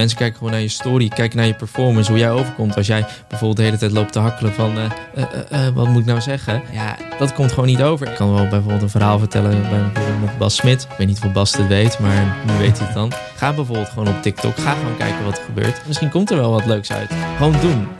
mensen kijken gewoon naar je story, kijken naar je performance, hoe jij overkomt. Als jij bijvoorbeeld de hele tijd loopt te hakkelen van, uh, uh, uh, wat moet ik nou zeggen? Ja, dat komt gewoon niet over. Ik kan wel bijvoorbeeld een verhaal vertellen bij bijvoorbeeld met Bas Smit. Ik weet niet of Bas het weet, maar nu weet hij het dan. Ga bijvoorbeeld gewoon op TikTok, ga gewoon kijken wat er gebeurt. Misschien komt er wel wat leuks uit. Gewoon doen.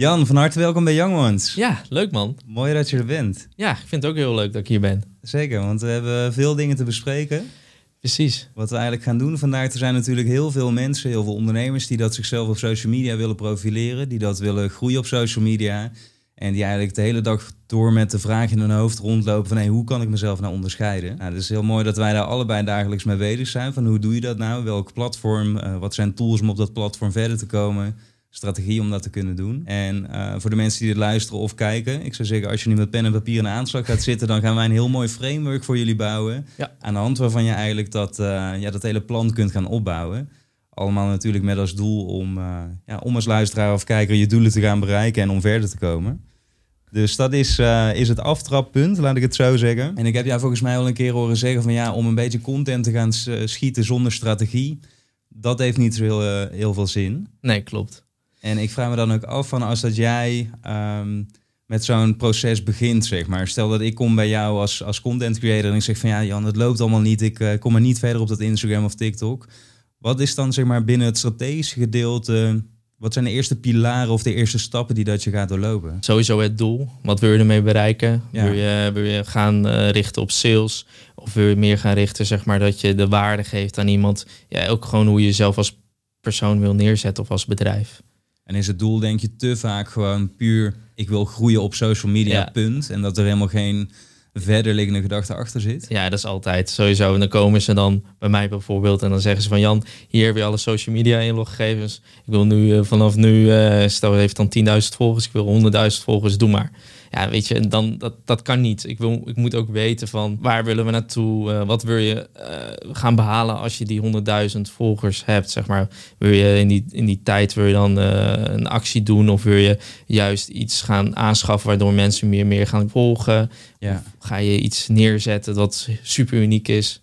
Jan, van harte welkom bij Young Ones. Ja, leuk man. Mooi dat je er bent. Ja, ik vind het ook heel leuk dat ik hier ben. Zeker, want we hebben veel dingen te bespreken. Precies. Wat we eigenlijk gaan doen vandaag, er zijn natuurlijk heel veel mensen, heel veel ondernemers die dat zichzelf op social media willen profileren, die dat willen groeien op social media. En die eigenlijk de hele dag door met de vraag in hun hoofd rondlopen van hey, hoe kan ik mezelf nou onderscheiden? Nou, het is heel mooi dat wij daar allebei dagelijks mee bezig zijn. Van hoe doe je dat nou? Welk platform? Uh, wat zijn tools om op dat platform verder te komen? Strategie om dat te kunnen doen. En uh, voor de mensen die dit luisteren of kijken, ik zou zeggen, als je nu met pen en papier in de aanslag gaat zitten, dan gaan wij een heel mooi framework voor jullie bouwen. Ja. Aan de hand waarvan je eigenlijk dat, uh, ja, dat hele plan kunt gaan opbouwen. Allemaal natuurlijk met als doel om, uh, ja, om als luisteraar of kijker je doelen te gaan bereiken en om verder te komen. Dus dat is, is het aftrappunt, laat ik het zo zeggen. En ik heb jou volgens mij al een keer horen zeggen van ja, om een beetje content te gaan schieten zonder strategie, dat heeft niet zo heel, heel veel zin. Nee, klopt. En ik vraag me dan ook af van als dat jij um, met zo'n proces begint, zeg maar. Stel dat ik kom bij jou als, als content creator en ik zeg van ja, Jan, het loopt allemaal niet. Ik uh, kom maar niet verder op dat Instagram of TikTok. Wat is dan zeg maar binnen het strategische gedeelte? Wat zijn de eerste pilaren of de eerste stappen die dat je gaat doorlopen? Sowieso het doel. Wat wil je ermee bereiken? Ja. Wil, je, wil je gaan uh, richten op sales? Of wil je meer gaan richten, zeg maar, dat je de waarde geeft aan iemand? Ja, ook gewoon hoe je jezelf als persoon wil neerzetten of als bedrijf. En is het doel denk je te vaak gewoon puur ik wil groeien op social media, punt. En dat er helemaal geen verder liggende gedachte achter zit. Ja, dat is altijd sowieso. En dan komen ze dan bij mij bijvoorbeeld en dan zeggen ze van Jan, hier heb je alle social media inloggegevens. Ik wil nu uh, vanaf nu, uh, stel heeft dan 10.000 volgers, ik wil 100.000 volgers, doe maar ja, weet je, dan, dat, dat kan niet. Ik, wil, ik moet ook weten van waar willen we naartoe? Uh, wat wil je uh, gaan behalen als je die 100.000 volgers hebt, zeg maar. Wil je in die, in die tijd wil je dan uh, een actie doen of wil je juist iets gaan aanschaffen waardoor mensen meer meer gaan volgen? Ja. ga je iets neerzetten dat super uniek is?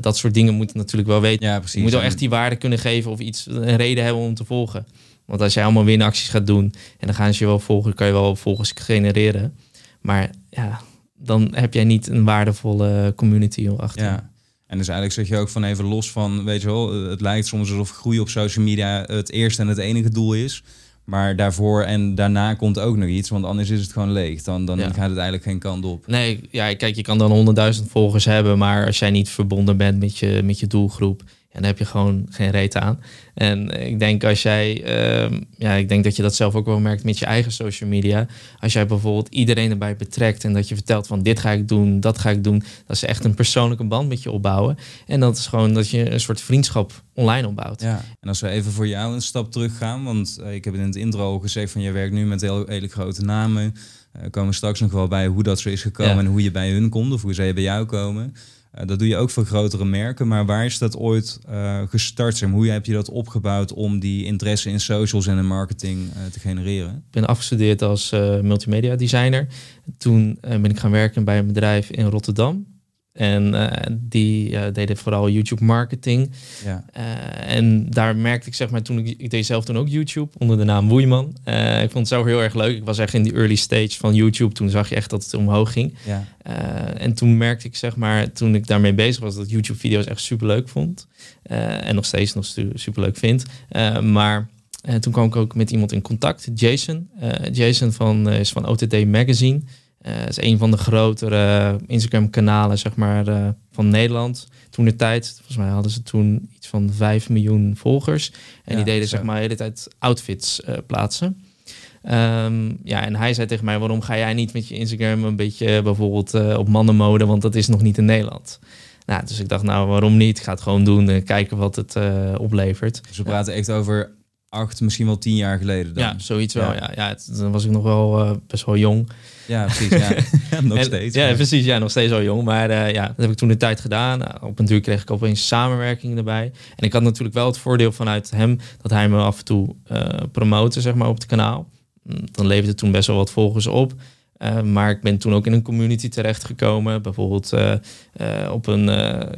dat soort dingen moet je natuurlijk wel weten. Ja, precies. Je moet wel echt die waarde kunnen geven of iets een reden hebben om te volgen. Want als jij allemaal winacties gaat doen en dan gaan ze je wel volgen, kan je wel volgers genereren. Maar ja, dan heb jij niet een waardevolle community achter. Ja. En dus eigenlijk zeg je ook van even los van, weet je wel, het lijkt soms alsof groei op social media het eerste en het enige doel is. Maar daarvoor en daarna komt ook nog iets, want anders is het gewoon leeg. Dan, dan gaat het eigenlijk geen kant op. Nee, ja, kijk, je kan dan 100.000 volgers hebben, maar als jij niet verbonden bent met je, met je doelgroep, en dan heb je gewoon geen reet aan. En ik denk als jij, uh, ja, ik denk dat je dat zelf ook wel merkt met je eigen social media. Als jij bijvoorbeeld iedereen erbij betrekt en dat je vertelt van dit ga ik doen, dat ga ik doen. Dat ze echt een persoonlijke band met je opbouwen. En dat is gewoon dat je een soort vriendschap online opbouwt. Ja, en als we even voor jou een stap terug gaan, want uh, ik heb in het intro al gezegd van je werkt nu met heel, hele grote namen. Uh, komen we straks nog wel bij hoe dat zo is gekomen en hoe je bij hun komt of hoe zij bij jou komen. Uh, dat doe je ook voor grotere merken, maar waar is dat ooit uh, gestart? Zeg, hoe heb je dat opgebouwd om die interesse in socials en in marketing te genereren? Ik ben afgestudeerd als multimedia designer. Toen ben ik gaan werken bij een bedrijf in Rotterdam. En uh, die uh, deden vooral YouTube marketing. Ja. Uh, en daar merkte ik, zeg maar, toen ik, ik deed zelf toen ook YouTube onder de naam Woeiman. ik vond het zo heel erg leuk. Ik was echt in die early stage van YouTube. Toen zag je echt dat het omhoog ging. Ja. en toen merkte ik, zeg maar, toen ik daarmee bezig was, dat YouTube video's echt super leuk vond. en nog steeds nog super leuk vind. maar toen kwam ik ook met iemand in contact, Jason. Jason van, is van OTT Magazine. Uh, is een van de grotere Instagram-kanalen zeg maar, uh, van Nederland. Toen de tijd, volgens mij hadden ze toen iets van 5 miljoen volgers. En die deden zeg maar de hele tijd outfits uh, plaatsen. Um, ja, en hij zei tegen mij: waarom ga jij niet met je Instagram een beetje bijvoorbeeld op mannenmode? Want dat is nog niet in Nederland. Nou, dus ik dacht, nou, waarom niet? Ik ga het gewoon doen en kijken wat het oplevert. Dus we praten echt over acht, misschien wel tien jaar geleden dan. Ja, zoiets wel. Ja, ja, dan was ik nog wel best wel jong. Ja, precies. Ja. nog steeds. Ja, precies. Ja, nog steeds al jong. Maar ja, dat heb ik toen de tijd gedaan. Nou, op een duur kreeg ik opeens samenwerking erbij. En ik had natuurlijk wel het voordeel vanuit hem dat hij me af en toe promoten, zeg maar, op het kanaal. Mm, dan leverde toen best wel wat volgers op. Uh, maar ik ben toen ook in een community terechtgekomen. Bijvoorbeeld uh, uh, op een,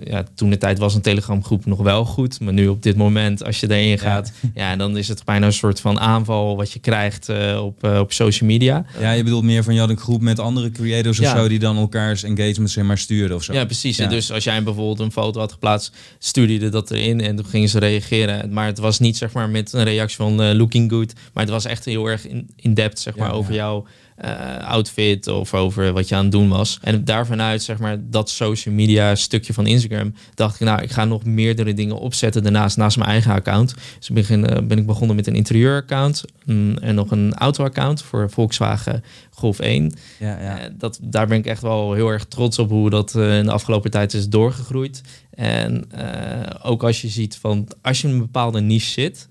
ja, toen de tijd was een Telegram groep nog wel goed. Maar nu op dit moment, als je erin gaat, ja. ja dan is het bijna een soort van aanval wat je krijgt op, op social media. Ja, je bedoelt meer van je had een groep met andere creators of zo die dan elkaars engagement zeg maar stuurden of zo. Ja, precies. Ja. Dus als jij bijvoorbeeld een foto had geplaatst, stuurde je dat erin en toen gingen ze reageren. Maar het was niet zeg maar met een reactie van looking good, maar het was echt heel erg in, in depth zeg maar over jou uh, outfit of over wat je aan het doen was. En daarvan uit, zeg maar, dat social media stukje van Instagram, dacht ik, nou, ik ga nog meerdere dingen opzetten daarnaast, naast mijn eigen account. Dus begin, uh, ben ik begonnen met een interieur-account mm, en nog een auto-account voor Volkswagen Golf 1. Ja, ja. Uh, dat, daar ben ik echt wel heel erg trots op hoe dat in de afgelopen tijd is doorgegroeid. En ook als je ziet van, als je in een bepaalde niche zit,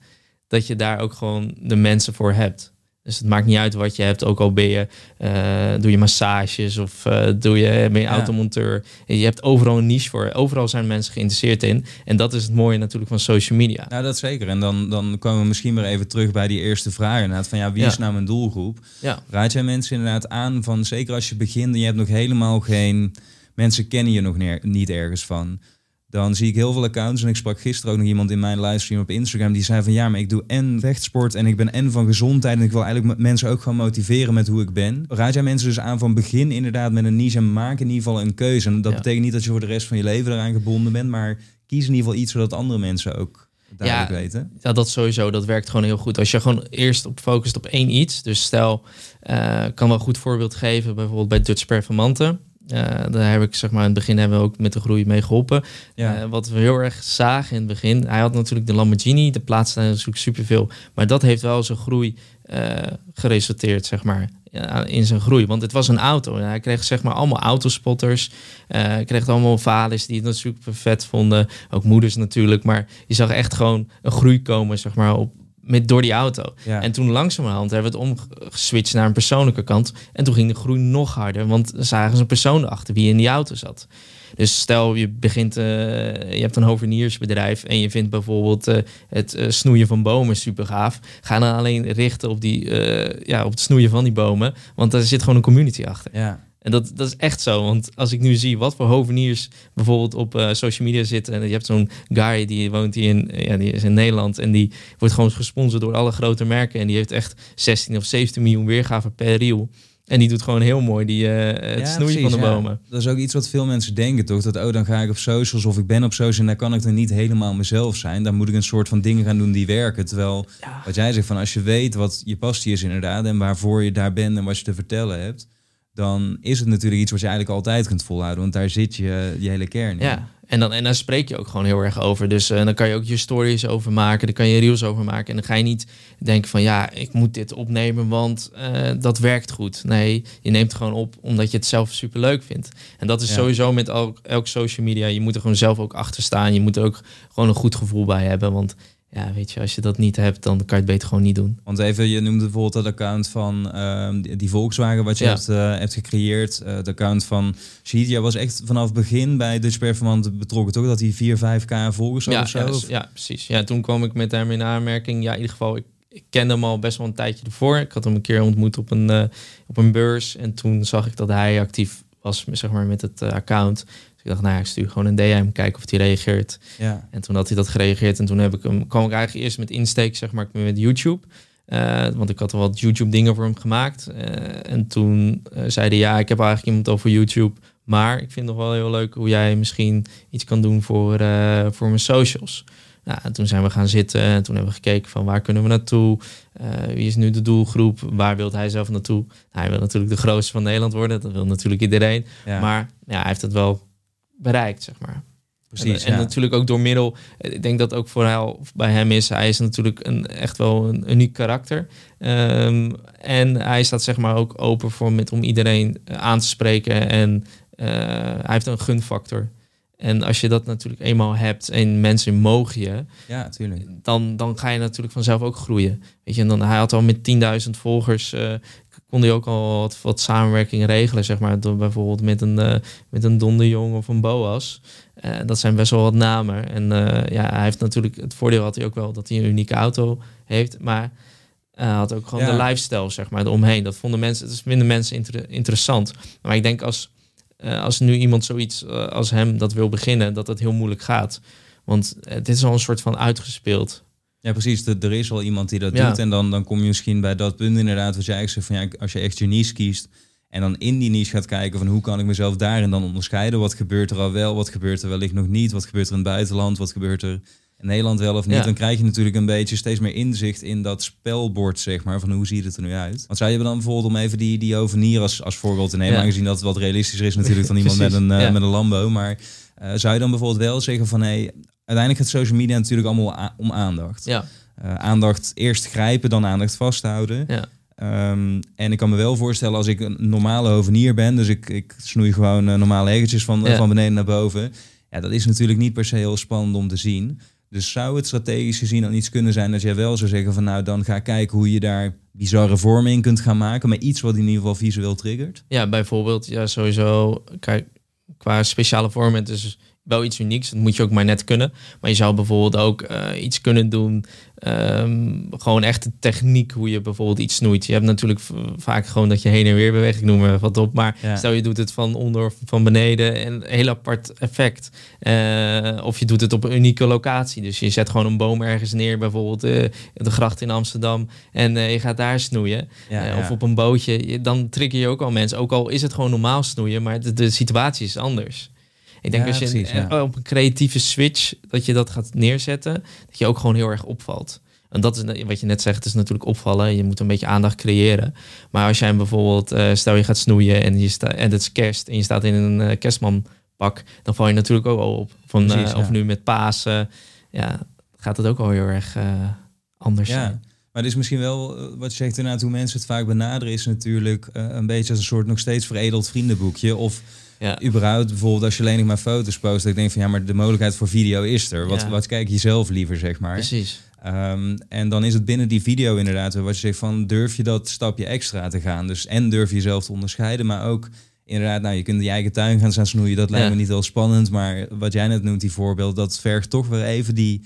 dat je daar ook gewoon de mensen voor hebt. Dus het maakt niet uit wat je hebt, ook al ben je, uh, doe je massages of uh, doe je, ben je automonteur. Je hebt overal een niche voor. Overal zijn mensen geïnteresseerd in. En dat is het mooie natuurlijk van social media. Nou, dat zeker. En dan, dan komen we misschien weer even terug bij die eerste vraag. Inderdaad, van ja, wie is nou mijn doelgroep? Ja. Raad jij mensen inderdaad aan van, zeker als je begint en je hebt nog helemaal geen... Mensen kennen je nog neer, niet ergens van dan zie ik heel veel accounts. En ik sprak gisteren ook nog iemand in mijn livestream op Instagram. Die zei van ja, maar ik doe en vechtsport en ik ben en van gezondheid. En ik wil eigenlijk mensen ook gewoon motiveren met hoe ik ben. Raad jij mensen dus aan van begin inderdaad met een niche en maak in ieder geval een keuze. En dat betekent niet dat je voor de rest van je leven eraan gebonden bent. Maar kies in ieder geval iets zodat andere mensen ook ja, weten. Ja, dat sowieso. Dat werkt gewoon heel goed. Als je gewoon eerst op focust op één iets. Dus stel, uh, kan wel een goed voorbeeld geven. Bijvoorbeeld bij Dutch Performante. Uh, daar heb ik zeg maar in het begin hebben we ook met de groei mee geholpen. Ja. Uh, wat we heel erg zagen in het begin, hij had natuurlijk de Lamborghini, de plaatste natuurlijk superveel, maar dat heeft wel zijn groei uh, geresulteerd, zeg maar, in zijn groei. Want het was een auto. Hij kreeg zeg maar allemaal autospotters. hij kreeg allemaal vaders die het natuurlijk vet vonden. Ook moeders natuurlijk. Maar je zag echt gewoon een groei komen, zeg maar, op, met, door die auto. En toen langzamerhand hebben we het omgeswitcht naar een persoonlijke kant. En toen ging de groei nog harder, want zagen ze een persoon achter wie in die auto zat. Dus stel je begint, uh, je hebt een hoverniersbedrijf en je vindt bijvoorbeeld uh, het uh, snoeien van bomen super gaaf. Ga dan alleen richten op, die, ja, op het snoeien van die bomen, want daar zit gewoon een community achter. Ja. En dat, dat is echt zo. Want als ik nu zie wat voor hoveniers bijvoorbeeld op uh, social media zitten. En je hebt zo'n guy die woont hier in, ja, die is in Nederland. En die wordt gewoon gesponsord door alle grote merken. En die heeft echt 16 of 17 miljoen weergaven per reel. En die doet gewoon heel mooi die, uh, het snoeien van de bomen. Dat is ook iets wat veel mensen denken, toch? Dat, oh, dan ga ik op socials of ik ben op socials en daar kan ik dan niet helemaal mezelf zijn. Dan moet ik een soort van dingen gaan doen die werken. Terwijl, wat jij zegt, van als je weet wat je passie is inderdaad... en waarvoor je daar bent en wat je te vertellen hebt dan is het natuurlijk iets wat je eigenlijk altijd kunt volhouden. Want daar zit je, je hele kern in. Ja, en dan, en dan spreek je ook gewoon heel erg over. Dus uh, dan kan je ook je stories over maken. Dan kan je reels over maken. En dan ga je niet denken van ja, ik moet dit opnemen, want uh, dat werkt goed. Nee, je neemt het gewoon op omdat je het zelf super leuk vindt. En dat is sowieso met elk, elk social media. Je moet er gewoon zelf ook achter staan. Je moet er ook gewoon een goed gevoel bij hebben. Want ja, weet je, als je dat niet hebt, dan kan je het beter gewoon niet doen. Want even, je noemde bijvoorbeeld dat account van uh, die Volkswagen wat je hebt, uh, hebt gecreëerd. Uh, het account van Shahid. was echt vanaf het begin bij Dutch Performant betrokken, toch? Dat hij 4, 5k volgers ja, of zo? Ja, ja, precies. Ja, toen kwam ik met hem in aanmerking. Ja, in ieder geval, ik, ik kende hem al best wel een tijdje ervoor. Ik had hem een keer ontmoet op een, uh, op een beurs. En toen zag ik dat hij actief was zeg maar, met het account ik dacht, nou ik stuur gewoon een DM, kijken of hij reageert. Ja. En toen had hij dat gereageerd. En toen heb ik hem, kwam ik eigenlijk eerst met insteek, zeg maar, met YouTube. Uh, want ik had al wat YouTube dingen voor hem gemaakt. Uh, en toen uh, zei hij, ja, ik heb eigenlijk iemand over YouTube. Maar ik vind het nog wel heel leuk hoe jij misschien iets kan doen voor, voor mijn socials. Nou, en toen zijn we gaan zitten en toen hebben we gekeken van waar kunnen we naartoe? wie is nu de doelgroep? Waar wil hij zelf naartoe? Nou, hij wil natuurlijk de grootste van Nederland worden. Dat wil natuurlijk iedereen. Ja. Maar ja, hij heeft het wel bereikt, zeg maar. Precies. En, en natuurlijk ook door middel, ik denk dat ook vooral bij hem is, hij is natuurlijk een, echt wel een uniek karakter. Um, en hij staat zeg maar ook open voor met om iedereen eh, aan te spreken. En uh, hij heeft een gunfactor. En als je dat natuurlijk eenmaal hebt en mensen mogen je, ja, natuurlijk. Dan, dan ga je natuurlijk vanzelf ook groeien. Weet je, en dan hij had al met 10.000 volgers, uh, kon hij ook al wat, wat samenwerking regelen, zeg maar. Door bijvoorbeeld met een, uh, met een Donderjong of een Boas. Uh, dat zijn best wel wat namen. En ja, hij heeft natuurlijk, het voordeel had hij ook wel dat hij een unieke auto heeft. Maar hij had ook gewoon de lifestyle, zeg maar, eromheen. Dat vonden mensen, het is minder mensen inter interessant. Maar ik denk als als nu iemand zoiets als hem dat wil beginnen, dat het heel moeilijk gaat. Want dit is al een soort van uitgespeeld. Ja, precies. er is wel iemand die dat doet. En dan, dan kom je misschien bij dat punt inderdaad, wat jij eigenlijk zegt, van ja, als je echt je niche kiest en dan in die niche gaat kijken van hoe kan ik mezelf daarin dan onderscheiden. Wat gebeurt er al wel, wat gebeurt er wellicht nog niet, wat gebeurt er in het buitenland, wat gebeurt er in Nederland wel of niet, dan krijg je natuurlijk een beetje steeds meer inzicht in dat spelbord, zeg maar, van hoe ziet het er nu uit. Want zou je dan bijvoorbeeld om even die, die ovenier als, als voorbeeld te nemen, ja. aangezien dat het wat realistischer is natuurlijk dan iemand met een, uh, met een Lambo, maar uh, zou je dan bijvoorbeeld wel zeggen van, hé, hey, uiteindelijk gaat social media natuurlijk allemaal om aandacht. Ja. Uh, aandacht eerst grijpen, dan aandacht vasthouden. Ja. Um, en ik kan me wel voorstellen als ik een normale hovenier ben, dus ik, ik snoei gewoon normale eggetjes van, van beneden naar boven. Ja, dat is natuurlijk niet per se heel spannend om te zien. Dus zou het strategisch gezien dan iets kunnen zijn dat jij wel zou zeggen van nou dan ga kijken hoe je daar bizarre vormen in kunt gaan maken, maar iets wat in ieder geval visueel triggert? Ja, bijvoorbeeld ja sowieso kijk qua speciale vormen dus wel iets unieks. Dat moet je ook maar net kunnen. Maar je zou bijvoorbeeld ook uh, iets kunnen doen. Um, gewoon echt de techniek hoe je bijvoorbeeld iets snoeit. Je hebt natuurlijk vaak gewoon dat je heen en weer beweegt. Ik noem er wat op. Maar ja. stel je doet het van onder of van beneden. En een heel apart effect. Uh, of je doet het op een unieke locatie. Dus je zet gewoon een boom ergens neer. Bijvoorbeeld uh, de gracht in Amsterdam. En je gaat daar snoeien. Ja, of op een bootje. Dan trigger je ook al mensen. Ook al is het gewoon normaal snoeien. Maar de, de situatie is anders. Ik denk ja, als je precies, ja. op een creatieve switch dat je dat gaat neerzetten, dat je ook gewoon heel erg opvalt. En dat is wat je net zegt, het is natuurlijk opvallen. Je moet een beetje aandacht creëren. Maar als jij bijvoorbeeld, uh, stel je gaat snoeien en, je sta, en het is kerst en je staat in een uh, kerstmanpak, dan val je natuurlijk ook al op. Van, Precies, uh, Of nu met Pasen, ja, gaat het ook al heel erg anders ja. zijn. Maar het is misschien wel, wat je zegt inderdaad, hoe mensen het vaak benaderen, is natuurlijk een beetje als een soort nog steeds veredeld vriendenboekje. Of ja. überhaupt bijvoorbeeld als je alleen nog maar foto's post, dat ik denk van ja, maar de mogelijkheid voor video is er. Wat, wat kijk je zelf liever, zeg maar. Precies. Um, en dan is het binnen die video inderdaad wat je zegt van durf je dat stapje extra te gaan. Dus en durf je jezelf te onderscheiden, maar ook inderdaad, nou je kunt je eigen tuin gaan staan snoeien. Dat lijkt me niet heel spannend, maar wat jij net noemt, die voorbeeld, dat vergt toch weer even die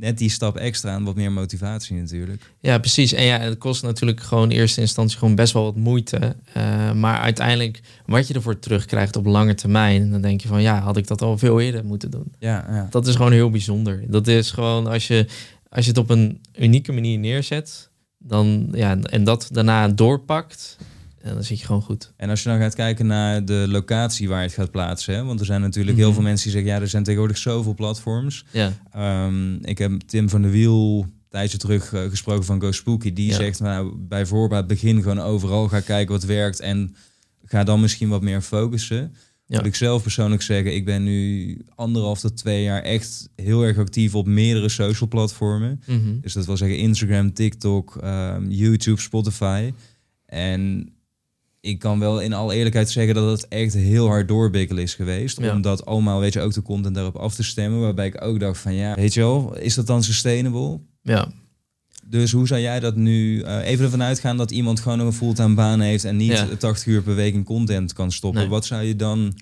net die stap extra en wat meer motivatie natuurlijk. Ja, precies. En ja, het kost natuurlijk gewoon in eerste instantie gewoon best wel wat moeite. Uh, maar uiteindelijk, wat je ervoor terugkrijgt op lange termijn, dan denk je van ja, had ik dat al veel eerder moeten doen. Ja, ja. Dat is gewoon heel bijzonder. Dat is gewoon als je, als je het op een unieke manier neerzet, dan ja, en dat daarna doorpakt, en dan zit je gewoon goed. En als je dan gaat kijken naar de locatie waar je het gaat plaatsen, hè? want er zijn natuurlijk heel mhm. veel mensen die zeggen, ja, er zijn tegenwoordig zoveel platforms. Ja. Um, ik heb Tim van der Wiel tijdje terug uh, gesproken van Go Spooky. Die zegt, nou, bij voorbaat begin gewoon overal, ga kijken wat werkt en ga dan misschien wat meer focussen. Ja. Wat ik zelf persoonlijk zeggen, ik ben nu anderhalf tot twee jaar echt heel erg actief op meerdere social platformen. Mm -hmm. Dus dat wil zeggen Instagram, TikTok, um, YouTube, Spotify. En ik kan wel in alle eerlijkheid zeggen dat het echt heel hard doorbikkelen is geweest. Ja. Omdat allemaal, weet je, ook de content daarop af te stemmen. Waarbij ik ook dacht van ja, weet je wel, is dat dan sustainable? Ja. Dus hoe zou jij dat nu, uh, even ervan uitgaan dat iemand gewoon een fulltime baan heeft en niet ja. 80 uur per week in content kan stoppen. Nee. Wat zou je dan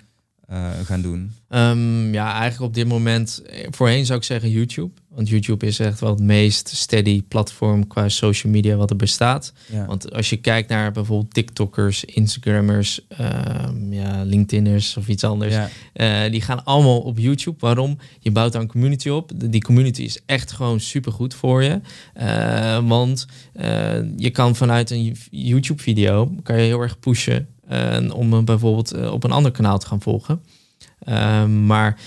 uh, gaan doen? Um, ja, eigenlijk op dit moment, eh, voorheen zou ik zeggen YouTube. Want YouTube is echt wel het meest steady platform qua social media wat er bestaat. Ja. Want als je kijkt naar bijvoorbeeld TikTokkers, Instagrammers, um, ja, LinkedIners of iets anders. Ja. Uh, die gaan allemaal op YouTube. Waarom? Je bouwt daar een community op. Die community is echt gewoon super goed voor je. Uh, want je kan vanuit een YouTube video, kan je heel erg pushen uh, om bijvoorbeeld uh, op een ander kanaal te gaan volgen. Uh, maar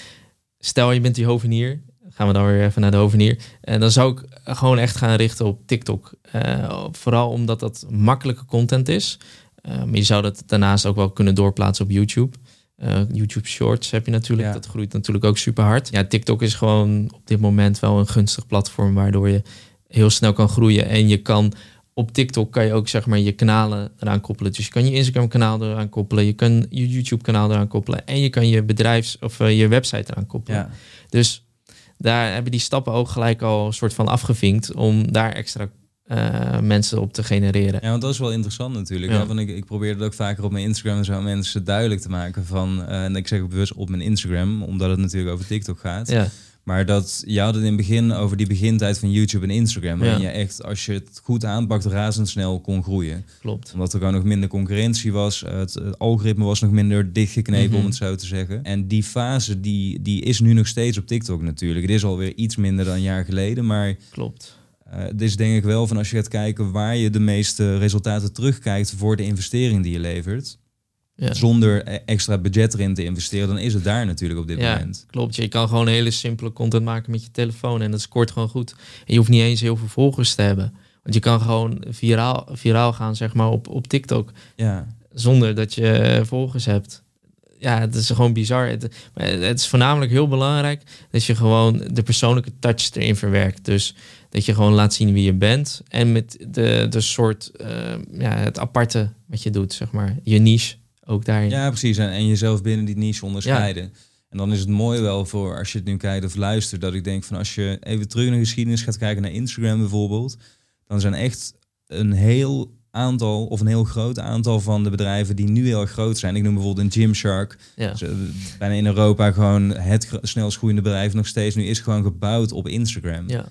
stel je bent die hovenier, gaan we dan weer even naar de hovenier. En dan zou ik gewoon echt gaan richten op TikTok. Uh, vooral omdat dat makkelijke content is. maar je zou dat daarnaast ook wel kunnen doorplaatsen op YouTube. YouTube Shorts heb je natuurlijk. Ja. Dat groeit natuurlijk ook super hard. Ja, TikTok is gewoon op dit moment wel een gunstig platform waardoor je heel snel kan groeien. En je kan op TikTok kan je ook zeg maar je kanalen eraan koppelen. Dus je kan je Instagram kanaal eraan koppelen, je kan je YouTube kanaal eraan koppelen en je kan je bedrijfs of uh, je website eraan koppelen. Ja. Dus daar hebben die stappen ook gelijk al een soort van afgevinkt om daar extra uh, mensen op te genereren. Ja, want dat is wel interessant natuurlijk. Ja. want ik, ik probeer het ook vaker op mijn Instagram en zo mensen duidelijk te maken van, uh, en ik zeg bewust op mijn Instagram, omdat het natuurlijk over TikTok gaat. Ja. Maar dat je had het in het begin over die begintijd van YouTube en Instagram. En je echt, als je het goed aanpakt, razendsnel kon groeien. Klopt. Omdat er gewoon nog minder concurrentie was. Het, algoritme was nog minder dichtgeknepen, mm om het zo te zeggen. En die fase, die, die is nu nog steeds op TikTok natuurlijk. Het is alweer iets minder dan een jaar geleden, maar... Klopt. Uh, het is denk ik wel van als je gaat kijken waar je de meeste resultaten terugkijkt voor de investering die je levert zonder e- extra budget erin te investeren, dan is het daar natuurlijk op dit ja, moment. Klopt, je kan gewoon hele simpele content maken met je telefoon en dat scoort gewoon goed. En je hoeft niet eens heel veel volgers te hebben. Want je kan gewoon viraal, viraal gaan, zeg maar, op, op TikTok. Ja. Zonder dat je volgers hebt. Ja, het is gewoon bizar. Het, het is voornamelijk heel belangrijk dat je gewoon de persoonlijke touch erin verwerkt. Dus dat je gewoon laat zien wie je bent. En met de, de soort, uh, ja, het aparte wat je doet, zeg maar. Je niche ook daarin. Ja, precies. En, en jezelf binnen die niche onderscheiden. En dan is het mooi wel voor als je het nu kijkt of luistert, dat ik denk van als je even terug naar de geschiedenis gaat kijken naar Instagram bijvoorbeeld, dan zijn echt een heel aantal of een heel groot aantal van de bedrijven die nu heel groot zijn. Ik noem bijvoorbeeld een Gymshark. Ja. Dus, bijna in Europa gewoon het snelst groeiende bedrijf nog steeds. Nu is gewoon gebouwd op Instagram. Ja.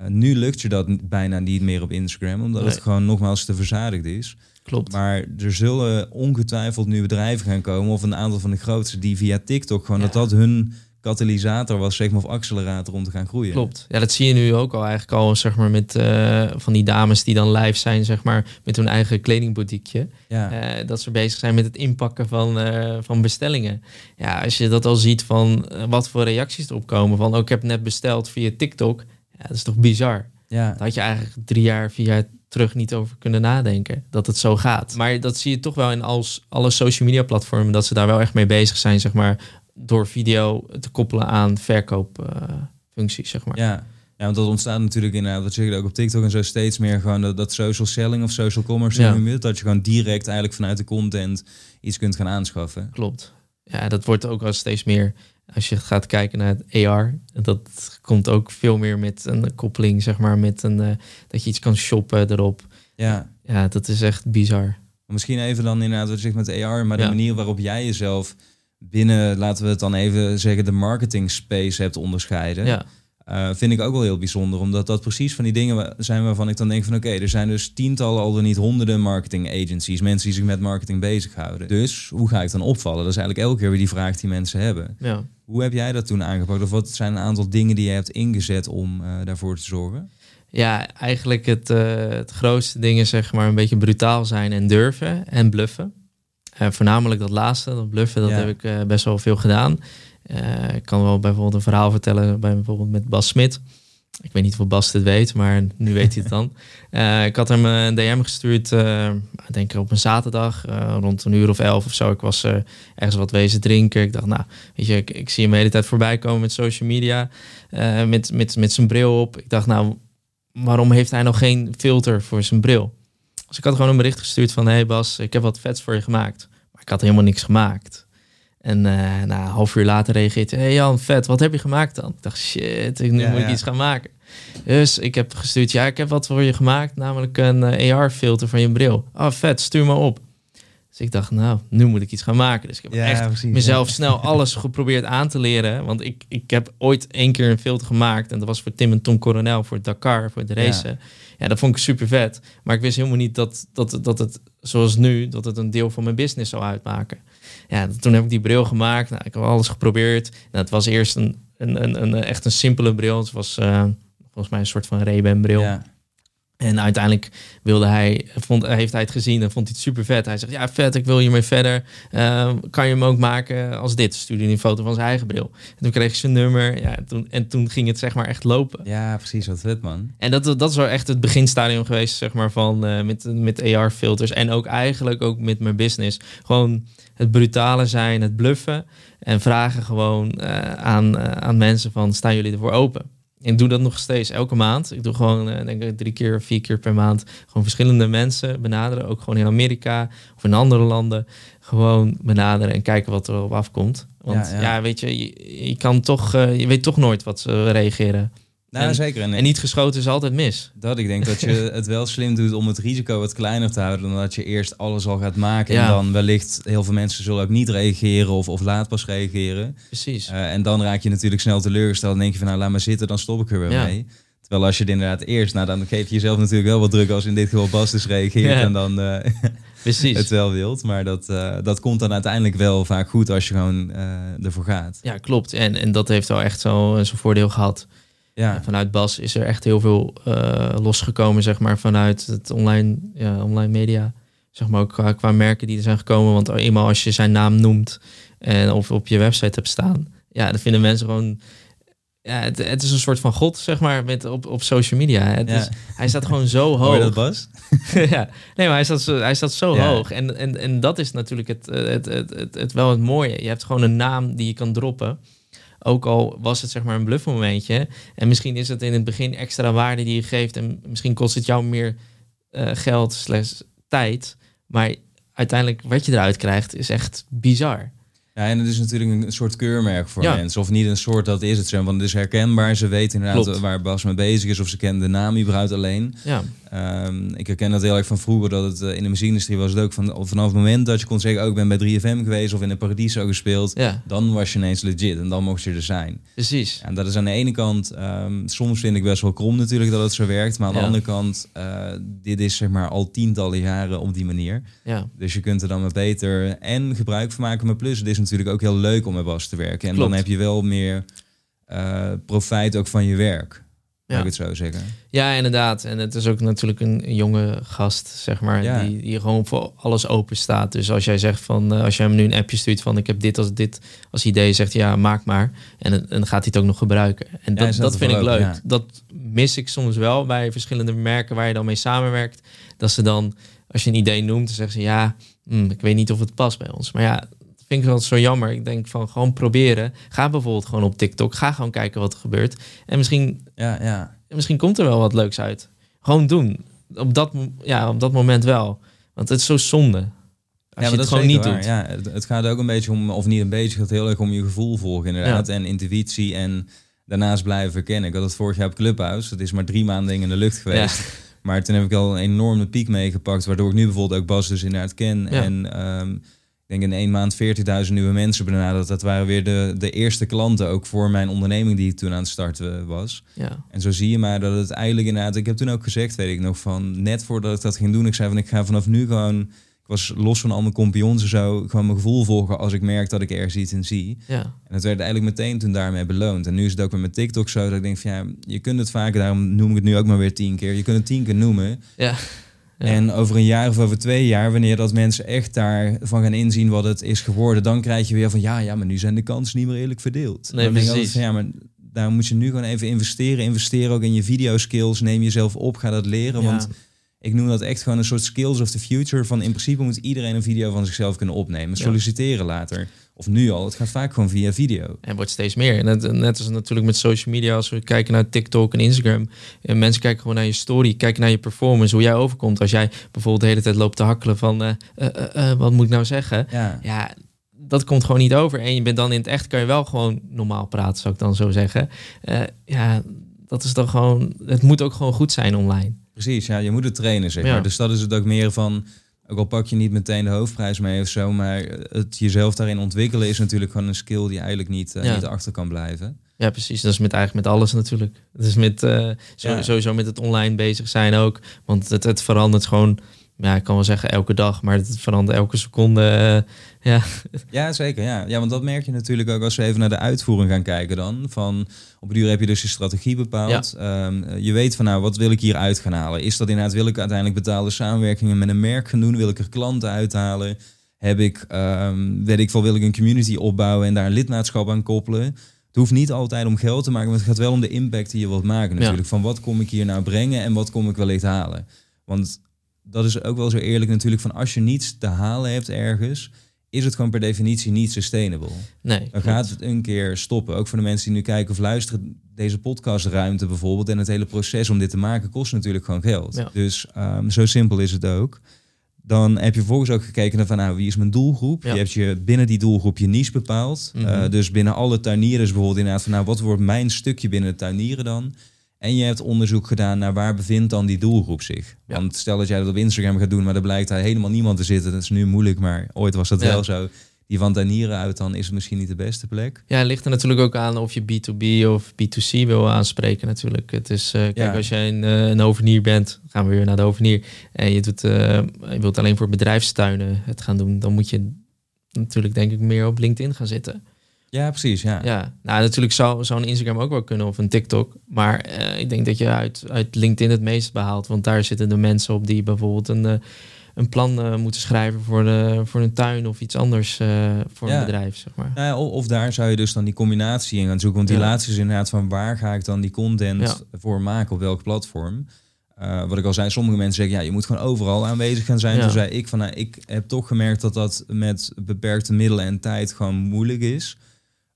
Uh, nu lukt je dat bijna niet meer op Instagram, omdat het gewoon nogmaals te verzadigd is. Klopt. Maar er zullen ongetwijfeld nu bedrijven gaan komen, of een aantal van de grootste, die via TikTok gewoon dat dat hun katalysator was, zeg maar, of accelerator om te gaan groeien. Klopt. Ja, dat zie je nu ook al eigenlijk al, zeg maar, met uh, van die dames die dan live zijn, zeg maar, met hun eigen kledingboutiqueje. Ja. Uh, dat ze bezig zijn met het inpakken van, uh, van bestellingen. Ja, als je dat al ziet van wat voor reacties erop komen, van ook oh, ik heb net besteld via TikTok. Ja, dat is toch bizar. Ja. Dat had je eigenlijk drie jaar, vier jaar terug niet over kunnen nadenken dat het zo gaat. Maar dat zie je toch wel in als alle social media platformen dat ze daar wel echt mee bezig zijn, zeg maar, door video te koppelen aan verkoopfuncties, zeg maar. Ja. Ja, want dat ontstaat natuurlijk in, wat zeg je ook op TikTok en zo steeds meer gewoon dat, dat social selling of social commerce, ja. dat je gewoon direct eigenlijk vanuit de content iets kunt gaan aanschaffen. Klopt. Ja, dat wordt ook wel steeds meer als je gaat kijken naar het AR, dat komt ook veel meer met een koppeling, zeg maar, met een uh, dat je iets kan shoppen erop. Ja, ja dat is echt bizar. Misschien even dan inderdaad wat je zegt met AR, maar de manier waarop jij jezelf binnen, laten we het dan even zeggen, de marketing space hebt onderscheiden. Ja. Uh, vind ik ook wel heel bijzonder, omdat dat precies van die dingen zijn waarvan ik dan denk van oké, er zijn dus tientallen, al dan niet honderden marketing agencies, mensen die zich met marketing bezighouden. Dus hoe ga ik dan opvallen? Dat is eigenlijk elke keer weer die vraag die mensen hebben. Ja. Hoe heb jij dat toen aangepakt? Of wat zijn een aantal dingen die je hebt ingezet om uh, daarvoor te zorgen? Ja, eigenlijk het, uh, het grootste ding is zeg maar een beetje brutaal zijn en durven en bluffen. voornamelijk dat laatste, dat bluffen, dat heb ik best wel veel gedaan. Uh, ik kan wel bijvoorbeeld een verhaal vertellen, bij bijvoorbeeld met Bas Smit. Ik weet niet of Bas dit weet, maar nu weet hij het dan. Uh, ik had hem een DM gestuurd, uh, ik denk op een zaterdag, rond een uur of elf of zo. Ik was ergens wat wezen drinken. Ik dacht, nou, weet je, ik, ik zie hem de hele tijd voorbij komen met social media, met, met, met zijn bril op. Ik dacht, nou, waarom heeft hij nog geen filter voor zijn bril? Dus ik had gewoon een bericht gestuurd van, hé hey Bas, ik heb wat vets voor je gemaakt. Maar ik had helemaal niks gemaakt. En uh, nou, een half uur later reageert hij, hey Jan, vet, wat heb je gemaakt dan? Ik dacht, shit, nu moet ik iets gaan maken. Dus ik heb gestuurd, ja, ik heb wat voor je gemaakt, namelijk een uh, AR-filter van je bril. Oh, vet, stuur me op. Dus ik dacht, nou, nu moet ik iets gaan maken. Dus ik heb echt mezelf snel alles geprobeerd aan te leren. Want ik, ik heb ooit één keer een filter gemaakt. En dat was voor Tim en Tom Coronel, voor Dakar, voor de race. Ja. dat vond ik super vet. Maar ik wist helemaal niet dat, dat, dat het, zoals nu, dat het een deel van mijn business zou uitmaken ja, toen heb ik die bril gemaakt. Nou, ik heb alles geprobeerd. Nou, het was eerst een, een, een, een, echt een simpele bril. Het was uh, volgens mij een soort van Ray-Ban bril. Ja. En uiteindelijk wilde hij, vond, heeft hij het gezien en vond hij het super vet. Hij zegt, ja vet, ik wil hiermee verder. Uh, kan je hem ook maken als dit? Stuurde hij een foto van zijn eigen bril. En toen kreeg ik zijn nummer. Ja, toen, en toen ging het zeg maar echt lopen. Ja, precies, wat vet man. En dat, dat is wel echt het beginstadium geweest, zeg maar, van uh, met, met AR-filters. En ook eigenlijk ook met mijn business. Gewoon het brutale zijn, het bluffen. En vragen gewoon uh, aan, aan mensen van, staan jullie ervoor open? ik doe dat nog steeds elke maand. Ik doe gewoon, uh, denk ik, drie keer, vier keer per maand. Gewoon verschillende mensen benaderen. Ook gewoon in Amerika of in andere landen. Gewoon benaderen en kijken wat er op afkomt. Want ja, weet je, je, kan toch, je weet toch nooit wat ze reageren. Nou, en, zeker. En, niet geschoten is altijd mis. Dat ik denk dat je het wel slim doet om het risico wat kleiner te houden dan dat je eerst alles al gaat maken. En dan wellicht heel veel mensen zullen ook niet reageren of, of laat pas reageren. Precies. Uh, en dan raak je natuurlijk snel teleurgesteld. Dan denk je van nou laat maar zitten, dan stop ik er weer mee. Terwijl als je het inderdaad eerst, nou dan geef je jezelf natuurlijk wel wat druk als in dit geval Bas dus reageert en dan uh, Precies. het wel wilt. Maar dat, uh, dat komt dan uiteindelijk wel vaak goed als je gewoon ervoor gaat. Ja, klopt. En, en dat heeft wel echt zo zijn voordeel gehad. Ja. vanuit Bas is er echt heel veel uh, losgekomen, zeg maar, vanuit het online, ja, online media. Zeg maar ook qua, qua, merken die er zijn gekomen. Want eenmaal als je zijn naam noemt en of op je website hebt staan, ja, dan vinden mensen gewoon. Ja, het, het is een soort van god, zeg maar, met, op, op social media. Het is, hij staat gewoon zo hoog. Hoor dat, Bas? ja, nee, maar hij staat zo, hij staat zo hoog. En, en, en dat is natuurlijk het, het, het, het, het, wel het mooie. Je hebt gewoon een naam die je kan droppen. Ook al was het zeg maar een bluffmomentje. En misschien is het in het begin extra waarde die je geeft. En misschien kost het jou meer uh, geld slechts tijd. Maar uiteindelijk wat je eruit krijgt is echt bizar. Ja, en het is natuurlijk een soort keurmerk voor mensen. Of niet een soort, dat is het zo. Want het is herkenbaar. Ze weten inderdaad waar Bas mee bezig is. Of ze kennen de naam überhaupt alleen. Ja. Um, ik herken dat heel erg van vroeger. Dat het uh, in de muziekindustrie was het ook van, vanaf het moment dat je kon zeggen... ook oh, ik ben bij 3FM geweest of in de Paradiso gespeeld. Ja. Dan was je ineens legit. En dan mocht je er zijn. Precies. En dat is aan de ene kant... Um, soms vind ik best wel krom natuurlijk dat het zo werkt. Maar aan de andere kant... Uh, dit is zeg maar al tientallen jaren op die manier. Ja. Dus je kunt er dan maar beter en gebruik van maken. Maar plus, het is natuurlijk ook heel leuk om met Bas te werken. En dan heb je wel meer uh, profijt ook van je werk. Ja. ik het zo zeggen. Ja, inderdaad. En het is ook natuurlijk een jonge gast, zeg maar, ja. die, die gewoon voor alles open staat. Dus als jij zegt van, uh, als jij hem nu een appje stuurt van, ik heb dit als dit als idee, zegt ja, maak maar. En, en dan gaat hij het ook nog gebruiken. En dat, dat vind ik leuk. Dat mis ik soms wel bij verschillende merken waar je dan mee samenwerkt. Dat ze dan, als je een idee noemt, dan zeggen ze ja, hm, ik weet niet of het past bij ons. Maar ja, vind ik wel zo jammer. Ik denk van gewoon proberen. Ga bijvoorbeeld gewoon op TikTok. Ga gewoon kijken wat er gebeurt. En misschien, ja, ja. misschien komt er wel wat leuks uit. Gewoon doen. Op dat, ja, op dat moment wel. Want het is zo zonde. Als ja, je het gewoon niet doet. Ja, het, het, gaat ook een beetje om, of niet een beetje, het gaat heel erg om je gevoel volgen inderdaad. En intuïtie en daarnaast blijven verkennen. Ik had het vorig jaar op Clubhouse. Het is maar drie maanden in de lucht geweest. Maar toen heb ik al een enorme piek meegepakt. Waardoor ik nu bijvoorbeeld ook Bas dus inderdaad ken. En um, denk in één maand 40.000 nieuwe mensen benaderd. Dat waren weer de, de eerste klanten ook voor mijn onderneming die ik toen aan het starten was. Ja. En zo zie je maar dat het eigenlijk inderdaad... Ik heb toen ook gezegd, weet ik nog, van net voordat ik dat ging doen... Ik zei van, ik ga vanaf nu gewoon... Ik was los van al mijn compagnons en zo... gewoon mijn gevoel volgen als ik merk dat ik ergens iets in zie. Ja. En dat werd eigenlijk meteen toen daarmee beloond. En nu is het ook met mijn TikTok zo dat ik denk van... ja, je kunt het vaker, daarom noem ik het nu ook maar weer tien keer. Je kunt het tien keer noemen. Ja. En over een jaar of over twee jaar, wanneer dat mensen echt daarvan gaan inzien wat het is geworden, dan krijg je weer van ja, ja, maar nu zijn de kansen niet meer eerlijk verdeeld. Nee, dan precies. Denk ik van, ja, maar daar moet je nu gewoon even investeren. Investeer ook in je video skills. Neem jezelf op, ga dat leren. Want ik noem dat echt gewoon een soort skills of the future. Van in principe moet iedereen een video van zichzelf kunnen opnemen. Solliciteren later of nu al, het gaat vaak gewoon via video. En wordt steeds meer. Net, net als natuurlijk met social media, als we kijken naar TikTok en Instagram. En mensen kijken gewoon naar je story, kijken naar je performance, hoe jij overkomt. Als jij bijvoorbeeld de hele tijd loopt te hakkelen van, uh, uh, wat moet ik nou zeggen? Ja. ja, dat komt gewoon niet over. En je bent dan in het echt, kan je wel gewoon normaal praten, zou ik dan zo zeggen. ja, dat is dan gewoon, het moet ook gewoon goed zijn online. Precies, ja, je moet het trainen, zeg maar. Dus dat is het ook meer van ook al pak je niet meteen de hoofdprijs mee of zo, maar het jezelf daarin ontwikkelen is natuurlijk gewoon een skill die eigenlijk niet, uh, niet achter kan blijven. Ja, precies. Dat is met eigenlijk met alles natuurlijk. Het is met uh, sowieso met het online bezig zijn ook. Want het, het verandert gewoon ja, ik kan wel zeggen elke dag, maar het verandert elke seconde. Uh, ja. ja, zeker. Ja. ja, want dat merk je natuurlijk ook als we even naar de uitvoering gaan kijken dan. Van op een uur heb je dus je strategie bepaald. Ja. Um, je weet van nou, wat wil ik hier uit gaan halen? Is dat inderdaad, wil ik uiteindelijk betaalde samenwerkingen met een merk gaan doen? Wil ik er klanten uithalen? Heb ik, um, weet ik veel, wil ik een community opbouwen en daar een lidmaatschap aan koppelen? Het hoeft niet altijd om geld te maken, maar het gaat wel om de impact die je wilt maken natuurlijk. Van wat kom ik hier nou brengen en wat kom ik wellicht halen? Want dat is ook wel zo eerlijk natuurlijk van als je niets te halen hebt ergens, is het gewoon per definitie niet sustainable. Nee. Dan gaat het een keer stoppen. Ook voor de mensen die nu kijken of luisteren. Deze podcastruimte bijvoorbeeld en het hele proces om dit te maken kost natuurlijk gewoon geld. Dus um, zo simpel is het ook. Dan heb je vervolgens ook gekeken naar van nou, wie is mijn doelgroep? Je hebt je binnen die doelgroep je niche bepaald. Mm dus binnen alle tuinieren bijvoorbeeld inderdaad van nou, wat wordt mijn stukje binnen de tuinieren dan? En je hebt onderzoek gedaan naar waar bevindt dan die doelgroep zich. Want stel dat jij dat op Instagram gaat doen, maar er blijkt daar helemaal niemand te zitten. Dat is nu moeilijk, maar ooit was dat wel zo. Die van tuinieren uit, dan is het misschien niet de beste plek. Ja, het ligt er natuurlijk ook aan of je B2B of B2C wil aanspreken natuurlijk. Het is, uh, kijk, als jij een, uh, een hovenier bent, gaan we weer naar de hovenier. En je, doet, uh, je wilt alleen voor bedrijfstuinen het gaan doen. Dan moet je natuurlijk denk ik meer op LinkedIn gaan zitten. Ja, precies. Ja, ja. nou natuurlijk zou zo'n Instagram ook wel kunnen of een TikTok. Maar ik denk dat je uit, uit LinkedIn het meest behaalt. Want daar zitten de mensen op die bijvoorbeeld een een plan uh, moeten schrijven voor, de, voor een tuin of iets anders voor een bedrijf. Zeg maar. Nou ja, of, daar zou je dus dan die combinatie in gaan zoeken. Want die laatste is inderdaad van waar ga ik dan die content voor maken, op welk platform. Uh, wat ik al zei, sommige mensen zeggen ja, je moet gewoon overal aanwezig gaan zijn. Toen zei ik van nou, ik heb toch gemerkt dat dat met beperkte middelen en tijd gewoon moeilijk is.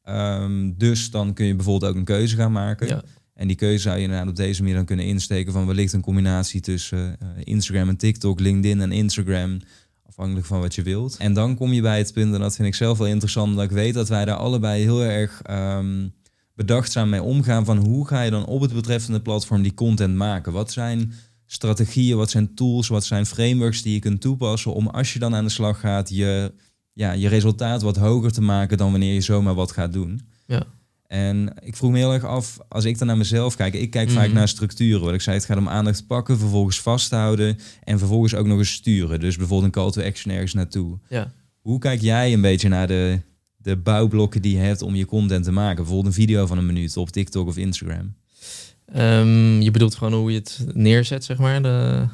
Um, dus dan kun je bijvoorbeeld ook een keuze gaan maken. Ja. En die keuze zou je inderdaad op deze manier dan kunnen insteken van wellicht een combinatie tussen uh, Instagram en TikTok, LinkedIn en Instagram, afhankelijk van wat je wilt. En dan kom je bij het punt, en dat vind ik zelf wel interessant, omdat ik weet dat wij daar allebei heel erg um, bedachtzaam mee omgaan van hoe ga je dan op het betreffende platform die content maken? Wat zijn strategieën, wat zijn tools, wat zijn frameworks die je kunt toepassen om als je dan aan de slag gaat, je, ja, je resultaat wat hoger te maken dan wanneer je zomaar wat gaat doen. Ja. En ik vroeg me heel erg af, als ik dan naar mezelf kijk, ik kijk vaak mhm. naar structuren. Wat ik zei, het gaat om aandacht pakken, vervolgens vasthouden en vervolgens ook nog eens sturen. Dus bijvoorbeeld een call to action ergens naartoe. Ja. Hoe kijk jij een beetje naar de, de bouwblokken die je hebt om je content te maken? Bijvoorbeeld een video van een minuut op TikTok of Instagram. Um, je bedoelt gewoon hoe je het neerzet, zeg maar, de,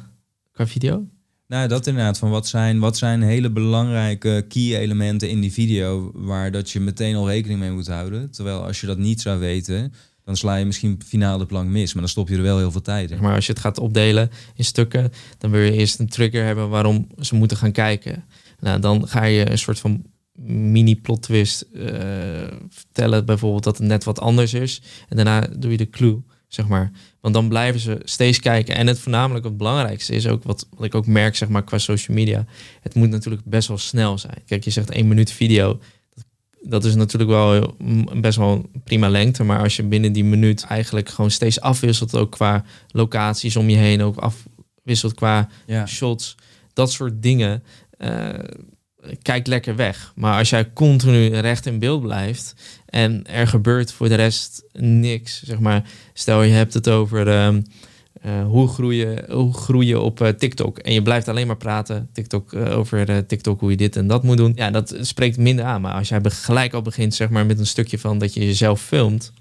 qua video? Nou, dat inderdaad. Van wat zijn, wat zijn hele belangrijke key elementen in die video waar dat je meteen al rekening mee moet houden. Terwijl als je dat niet zou weten, dan sla je misschien finaal de plank mis. Maar dan stop je er wel heel veel tijd in. Maar als je het gaat opdelen in stukken, dan wil je eerst een trigger hebben waarom ze moeten gaan kijken. Nou, dan ga je een soort van mini plot twist uh, vertellen. Bijvoorbeeld dat het net wat anders is. En daarna doe je de clue zeg maar. Want dan blijven ze steeds kijken. En het voornamelijk het belangrijkste is ook wat, wat ik ook merk, zeg maar, qua social media. Het moet natuurlijk best wel snel zijn. Kijk, je zegt één minuut video. Dat, is natuurlijk wel best wel prima lengte. Maar als je binnen die minuut eigenlijk gewoon steeds afwisselt, ook qua locaties om je heen, ook afwisselt qua ja. shots, dat soort dingen. Uh, kijk lekker weg. Maar als jij continu recht in beeld blijft en er gebeurt voor de rest niks, zeg maar. Stel je hebt het over uh, uh, hoe, groeien, hoe op uh, TikTok en je blijft alleen maar praten TikTok, uh, over TikTok, hoe je dit en dat moet doen. Ja, dat spreekt minder aan. Maar als jij gelijk al begint, zeg maar, met een stukje van dat je jezelf filmt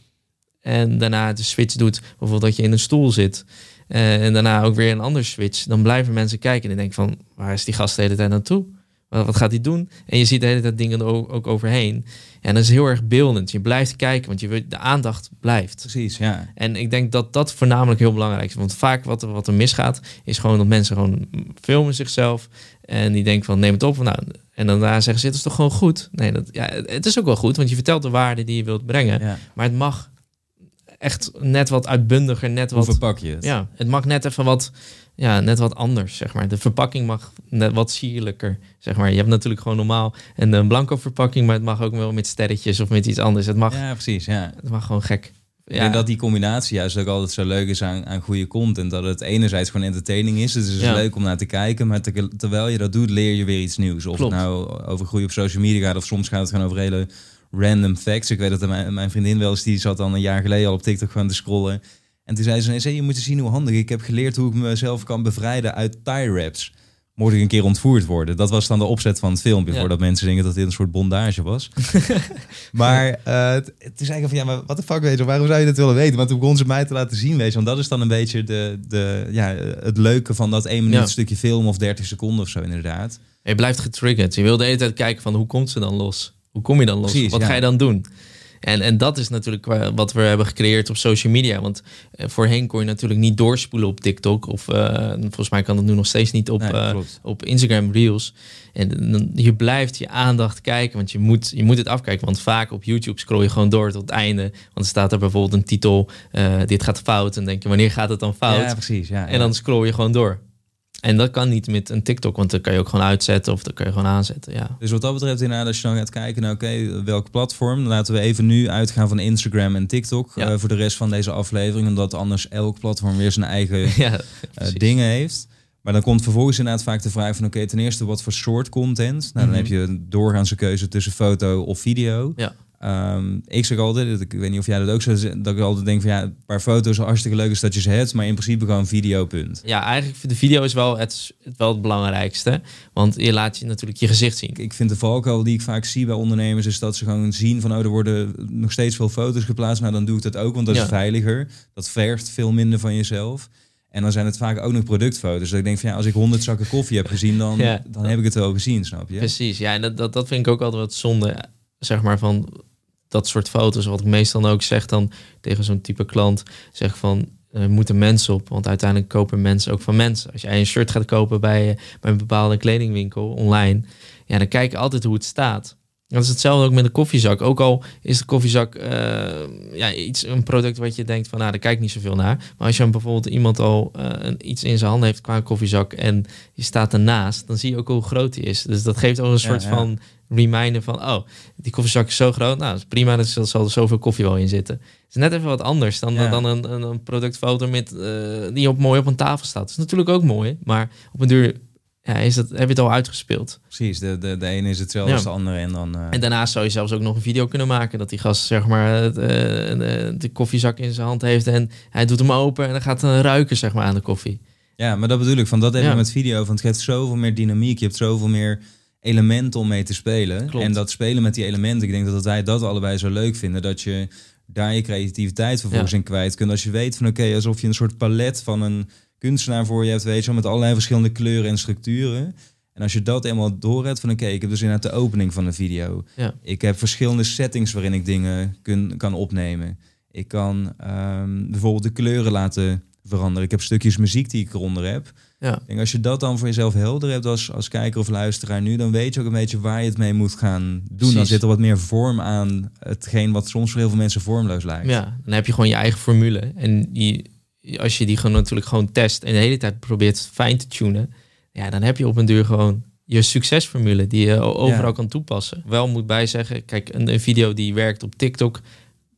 en daarna de switch doet, bijvoorbeeld dat je in een stoel zit. en daarna ook weer een ander switch. Dan blijven mensen kijken en denken van, waar is die gast de hele tijd naartoe? Wat gaat hij doen? En je ziet de hele tijd dingen ook overheen. En dat is heel erg beeldend. Je blijft kijken, want je, de aandacht blijft. Precies, ja. En ik denk dat dat voornamelijk heel belangrijk is. Want vaak wat er, wat er misgaat, is gewoon dat mensen gewoon filmen zichzelf. En die denken van, neem het op. Nou, en daarna zeggen ze, het is toch gewoon goed? Nee, dat, ja, het is ook wel goed, want je vertelt de waarde die je wilt brengen. Maar het mag echt net wat uitbundiger, net wat... Hoe verpak je het? Ja, het mag net even wat ja, net wat anders, zeg maar. De verpakking mag net wat sierlijker, zeg maar. Je hebt natuurlijk gewoon normaal een, een blanco verpakking, maar het mag ook wel met sterretjes of met iets anders. Het mag, ja, precies, ja. Het mag gewoon gek. Ja. En dat die combinatie juist ook altijd zo leuk is aan, aan goede content. Dat het enerzijds gewoon entertaining is. Dus het is leuk om naar te kijken. Maar terwijl je dat doet, leer je weer iets nieuws. Of het nou over groei op social media gaat. Of soms gaat het gewoon over hele random facts. Ik weet dat mijn, mijn vriendin wel eens, die zat dan een jaar geleden al op TikTok gewoon te scrollen. En toen zei ze, nee, je moet zien hoe handig. Ik heb geleerd hoe ik mezelf kan bevrijden uit tie wraps. Mocht ik een keer ontvoerd worden. Dat was dan de opzet van het filmpje. Voordat mensen denken dat dit een soort bondage was. maar uh, het, is eigenlijk van, ja, maar wat de fuck, weet je, waarom zou je dat willen weten? Maar toen begon ze mij te laten zien, weet je. Want dat is dan een beetje de, de, ja, het leuke van dat één minuut stukje film of 30 seconden of zo, inderdaad. Je blijft getriggerd. Je wil de hele tijd kijken van, hoe komt ze dan los? Hoe kom je dan los? wat ga je dan doen? En, en dat is natuurlijk wat we hebben gecreëerd op social media. Want uh, voorheen kon je natuurlijk niet doorspoelen op TikTok. Of uh, volgens mij kan dat nu nog steeds niet op, uh, op Instagram Reels. En je blijft je aandacht kijken, want je moet, je moet het afkijken. Want vaak op YouTube scroll je gewoon door tot het einde. Want er staat er bijvoorbeeld een titel, dit gaat fout. En denk je, wanneer gaat het dan fout? Ja, precies. Ja, en dan scroll je gewoon door. En dat kan niet met een TikTok, want dan kan je ook gewoon uitzetten of dan kan je gewoon aanzetten. Ja. Dus wat dat betreft, inderdaad, als je dan gaat kijken naar oké, welk platform, laten we even nu uitgaan van Instagram en TikTok ja. uh, voor de rest van deze aflevering, omdat anders elk platform weer zijn eigen ja, uh, dingen heeft. Maar dan komt vervolgens inderdaad vaak de vraag van oké, ten eerste wat voor soort content. Nou, dan heb je een doorgaanse keuze tussen foto of video. Ja. Um, ik zeg altijd, ik weet niet of jij dat ook zo dat ik altijd denk van ja, een paar foto's hartstikke leuk is dat je ze hebt, maar in principe gewoon video, punt. Ja, eigenlijk de video is wel het, wel het belangrijkste, want je laat je natuurlijk je gezicht zien. Ik vind de valkuil die ik vaak zie bij ondernemers is dat ze gewoon zien van oh, er worden nog steeds veel foto's geplaatst, nou dan doe ik dat ook, want dat is veiliger. Dat vergt veel minder van jezelf. En dan zijn het vaak ook nog productfoto's. Dat ik denk van ja, als ik honderd zakken koffie heb gezien, dan, dan heb ik het wel gezien, snap je? Precies, ja, en dat, dat, dat vind ik ook altijd wat zonde, zeg maar, van dat soort foto's, wat ik meestal ook zeg dan tegen zo'n type klant, zeg van er moeten mensen op, want uiteindelijk kopen mensen ook van mensen. Als jij een shirt gaat kopen bij, bij een bepaalde kledingwinkel online, ja, dan kijk je altijd hoe het staat. Dat is hetzelfde ook met een koffiezak. Ook al is de koffiezak uh, ja, iets, een product wat je denkt van, nou, daar kijk niet zoveel naar. Maar als je bijvoorbeeld iemand al uh, iets in zijn hand heeft qua koffiezak en je staat ernaast, dan zie je ook hoe groot die is. Dus dat geeft ook een soort van reminder van, oh, die koffiezak is zo groot. Nou, dat is prima, er zal er zoveel koffie wel in zitten. Het is net even wat anders dan, dan een, een, een, productfoto met, uh, die op, mooi op een tafel staat. Dat is natuurlijk ook mooi, maar op een duur ja, is dat, heb je het al uitgespeeld. Precies, de, de, de ene is hetzelfde als de andere. En, dan, uh... en daarnaast zou je zelfs ook nog een video kunnen maken. Dat die gast zeg maar de, de koffiezak in zijn hand heeft en hij doet hem open en dan gaat een ruiken zeg maar aan de koffie. Ja, maar dat bedoel ik, van dat even met video. Want het geeft zoveel meer dynamiek. Je hebt zoveel meer elementen om mee te spelen. En dat spelen met die elementen, ik denk dat wij dat allebei zo leuk vinden. Dat je daar je creativiteit vervolgens in kwijt kunt. Als je weet van oké, alsof je een soort palet van een kunstenaar voor je hebt, weet je, met allerlei verschillende kleuren en structuren. En als je dat eenmaal door hebt van oké, ik heb dus inderdaad de opening van een video. Ja. Ik heb verschillende settings waarin ik dingen kun, kan opnemen. Ik kan um, bijvoorbeeld de kleuren laten veranderen. Ik heb stukjes muziek die ik eronder heb. Ja. En als je dat dan voor jezelf helder hebt als, als kijker of luisteraar nu, dan weet je ook een beetje waar je het mee moet gaan doen. Dan zit er wat meer vorm aan hetgeen wat soms voor heel veel mensen vormloos lijkt. Ja, dan heb je gewoon je eigen formule. En die, als je die gewoon natuurlijk gewoon test en de hele tijd probeert fijn te tunen, ja, dan heb je op een duur gewoon je succesformule die je overal kan toepassen. Wel moet bijzeggen, kijk, een, een video die werkt op TikTok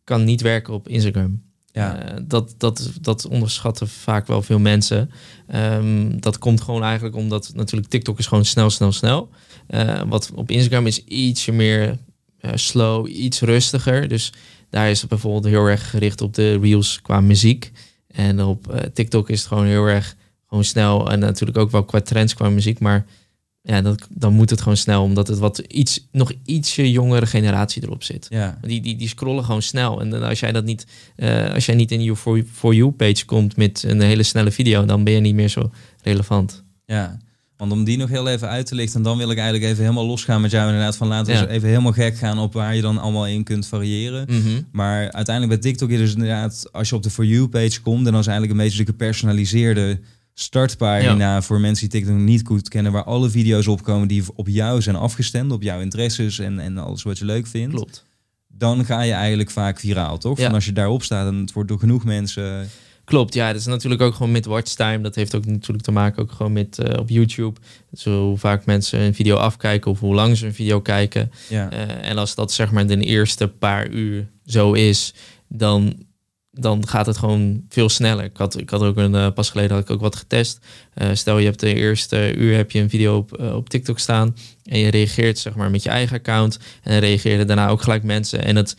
kan niet werken op Instagram. Ja. Uh, dat, dat, dat onderschatten vaak wel veel mensen. Um, dat komt gewoon eigenlijk omdat natuurlijk TikTok is gewoon snel, snel, snel. Uh, wat op Instagram is ietsje meer uh, slow, iets rustiger. Dus daar is het bijvoorbeeld heel erg gericht op de reels qua muziek. En op TikTok is het gewoon heel erg gewoon snel. En natuurlijk ook wel qua trends qua muziek. Maar ja, dat, dan moet het gewoon snel, omdat het wat iets, nog ietsje jongere generatie erop zit. Ja. Die, die, die scrollen gewoon snel. En dan als jij dat niet, uh, als jij niet in je for, for you page komt met een hele snelle video, dan ben je niet meer zo relevant. Ja, want om die nog heel even uit te lichten, dan wil ik eigenlijk even helemaal losgaan met jou inderdaad. Van laten we ja. even helemaal gek gaan op waar je dan allemaal in kunt variëren. Mm -hmm. Maar uiteindelijk bij TikTok is dus inderdaad, als je op de For You page komt, dan is eigenlijk een beetje de gepersonaliseerde startpagina ja. voor mensen die TikTok niet goed kennen, waar alle video's opkomen die op jou zijn afgestemd, op jouw interesses en, en alles wat je leuk vindt. Klopt. Dan ga je eigenlijk vaak viraal, toch? Ja. En als je daarop staat en het wordt door genoeg mensen. Klopt, ja, dat is natuurlijk ook gewoon met watchtime. Dat heeft ook natuurlijk te maken ook gewoon met uh, op YouTube. Zo hoe vaak mensen een video afkijken of hoe lang ze een video kijken. Ja. Uh, en als dat zeg maar de eerste paar uur zo is, dan dan gaat het gewoon veel sneller. Ik had, ik had ook een uh, pas geleden had ik ook wat getest. Stel je hebt de eerste uur heb je een video op, op TikTok staan en je reageert zeg maar met je eigen account en dan reageren daarna ook gelijk mensen en het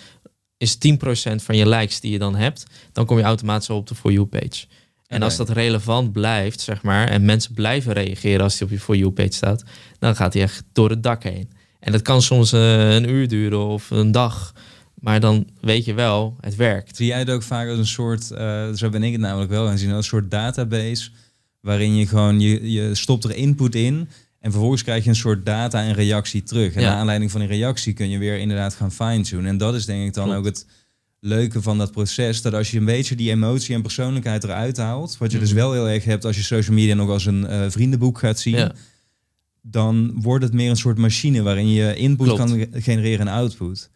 is 10% van je likes die je dan hebt, dan kom je automatisch op de For You page. En okay. als dat relevant blijft, zeg maar, en mensen blijven reageren als die op je For You page staat, dan gaat hij echt door het dak heen. En dat kan soms een uur duren of een dag. Maar dan weet je wel, het werkt. Zie jij het ook vaak als een soort, uh, zo ben ik het namelijk wel gaan zien, als een soort database waarin je gewoon, je, je stopt er input in En vervolgens krijg je een soort data en reactie terug. En naar aanleiding van die reactie kun je weer inderdaad gaan fine-tunen. En dat is denk ik dan ook het leuke van dat proces. Dat als je een beetje die emotie en persoonlijkheid eruit haalt. Wat je dus mhm. wel heel erg hebt als je social media nog als een uh, vriendenboek gaat zien. Dan wordt het meer een soort machine waarin je input kan genereren en output.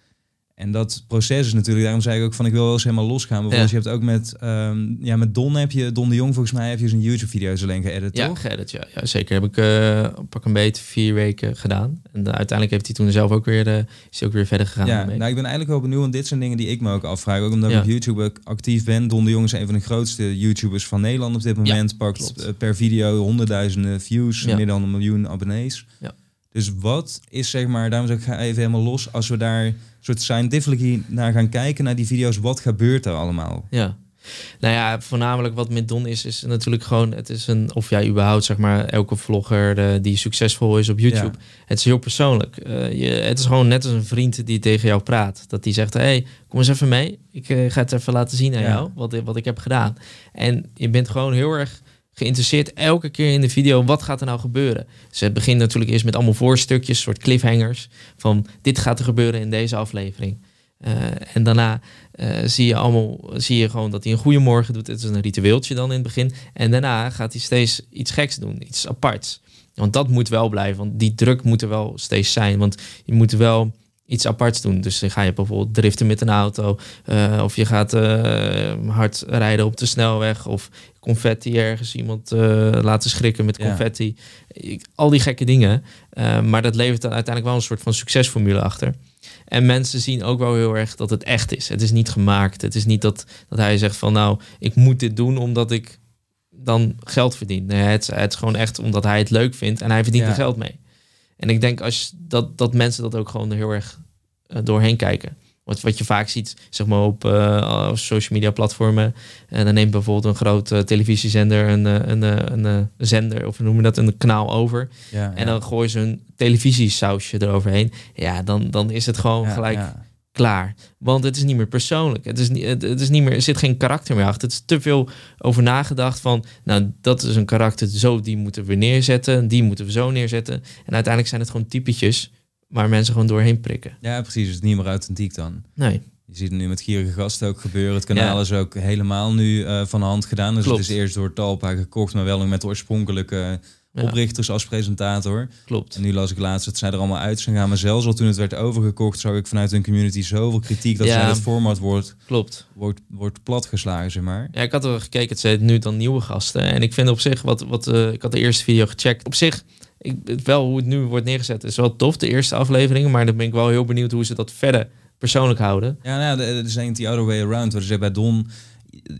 En dat proces is natuurlijk, daarom zei ik ook van ik wil wel eens helemaal losgaan. Bijvoorbeeld, ja. je hebt ook met, um, ja, met Don heb je, Don de Jong volgens mij heb je een YouTube-video zo alleen geëdit, ja, geëdit, ja, ja. zeker. Heb ik uh, pak een beetje vier weken gedaan. En uh, uiteindelijk heeft hij toen zelf ook weer, uh, is ook weer verder gegaan. Ja, nou ik ben eigenlijk wel benieuwd, want dit zijn dingen die ik me ook afvraag. Ook omdat ik op YouTube actief ben. Don de Jong is een van de grootste YouTubers van Nederland op dit moment. Pakt per video honderdduizenden views, meer dan een miljoen abonnees. Ja. Dus wat is zeg maar, daarom zeg ik ga even helemaal los, als we daar soort scientifically naar gaan kijken, naar die video's, wat gebeurt er allemaal? Ja. Nou ja, voornamelijk wat met Don is, is natuurlijk gewoon, het is een, of jij überhaupt zeg maar, elke vlogger de, die succesvol is op YouTube. Het is heel persoonlijk. Uh, je, het is gewoon net als een vriend die tegen jou praat. Dat die zegt, hey, kom eens even mee. Ik uh, ga het even laten zien aan jou, wat, wat ik heb gedaan. En je bent gewoon heel erg geïnteresseerd elke keer in de video. Wat gaat er nou gebeuren? Dus het begint natuurlijk eerst met allemaal voorstukjes, soort cliffhangers. Van dit gaat er gebeuren in deze aflevering. Uh, en daarna uh, zie je allemaal, zie je gewoon dat hij een goede morgen doet. Het is een ritueeltje dan in het begin. En daarna gaat hij steeds iets geks doen, iets aparts. Want dat moet wel blijven, want die druk moet er wel steeds zijn. Want je moet wel iets aparts doen. Dus dan ga je bijvoorbeeld driften met een auto. Uh, of je gaat uh, hard rijden op de snelweg. Of confetti ergens iemand uh, laten schrikken met confetti. Al die gekke dingen. maar dat levert dan uiteindelijk wel een soort van succesformule achter. En mensen zien ook wel heel erg dat het echt is. Het is niet gemaakt. Het is niet dat, dat hij zegt van nou, ik moet dit doen omdat ik dan geld verdien. Nee, het, het is gewoon echt omdat hij het leuk vindt en hij verdient er geld mee. En ik denk als dat, dat mensen dat ook gewoon heel erg uh, doorheen kijken. Wat, wat je vaak ziet, zeg maar op uh, social media platformen. En dan neemt bijvoorbeeld een grote televisiezender een, een, een, een, zender, of noem je dat, een kanaal over. Ja, en dan gooien ze een televisiesausje eroverheen. Ja, dan, dan is het gewoon gelijk klaar. Want het is niet meer persoonlijk. Het is niet, het, is niet meer, er zit geen karakter meer achter. Het is te veel over nagedacht van, nou, dat is een karakter, zo die moeten we neerzetten, die moeten we zo neerzetten. En uiteindelijk zijn het gewoon typetjes waar mensen gewoon doorheen prikken. Ja, precies. Het is niet meer authentiek dan. Nee. Je ziet het nu met Gierige Gasten ook gebeuren. Het kanaal is ook helemaal nu uh, van de hand gedaan. Dus Klopt. het is eerst door Talpa gekocht, maar wel met de oorspronkelijke oprichters als presentator. Klopt. En nu las ik laatst dat zij er allemaal uit zijn gaan. Maar zelfs al toen het werd overgekocht, zag ik vanuit hun community zoveel kritiek dat ja. zij het format wordt, Klopt. wordt, wordt platgeslagen, zeg maar. Ja, ik had er gekeken, het zijn nu dan nieuwe gasten. En ik vind op zich, wat, wat uh, ik had de eerste video gecheckt. Op zich, ik, wel hoe het nu wordt neergezet, is wel tof, de eerste aflevering. Maar dan ben ik wel heel benieuwd hoe ze dat verder persoonlijk houden. Ja, nou, er een the other way around. Waar ze bij Don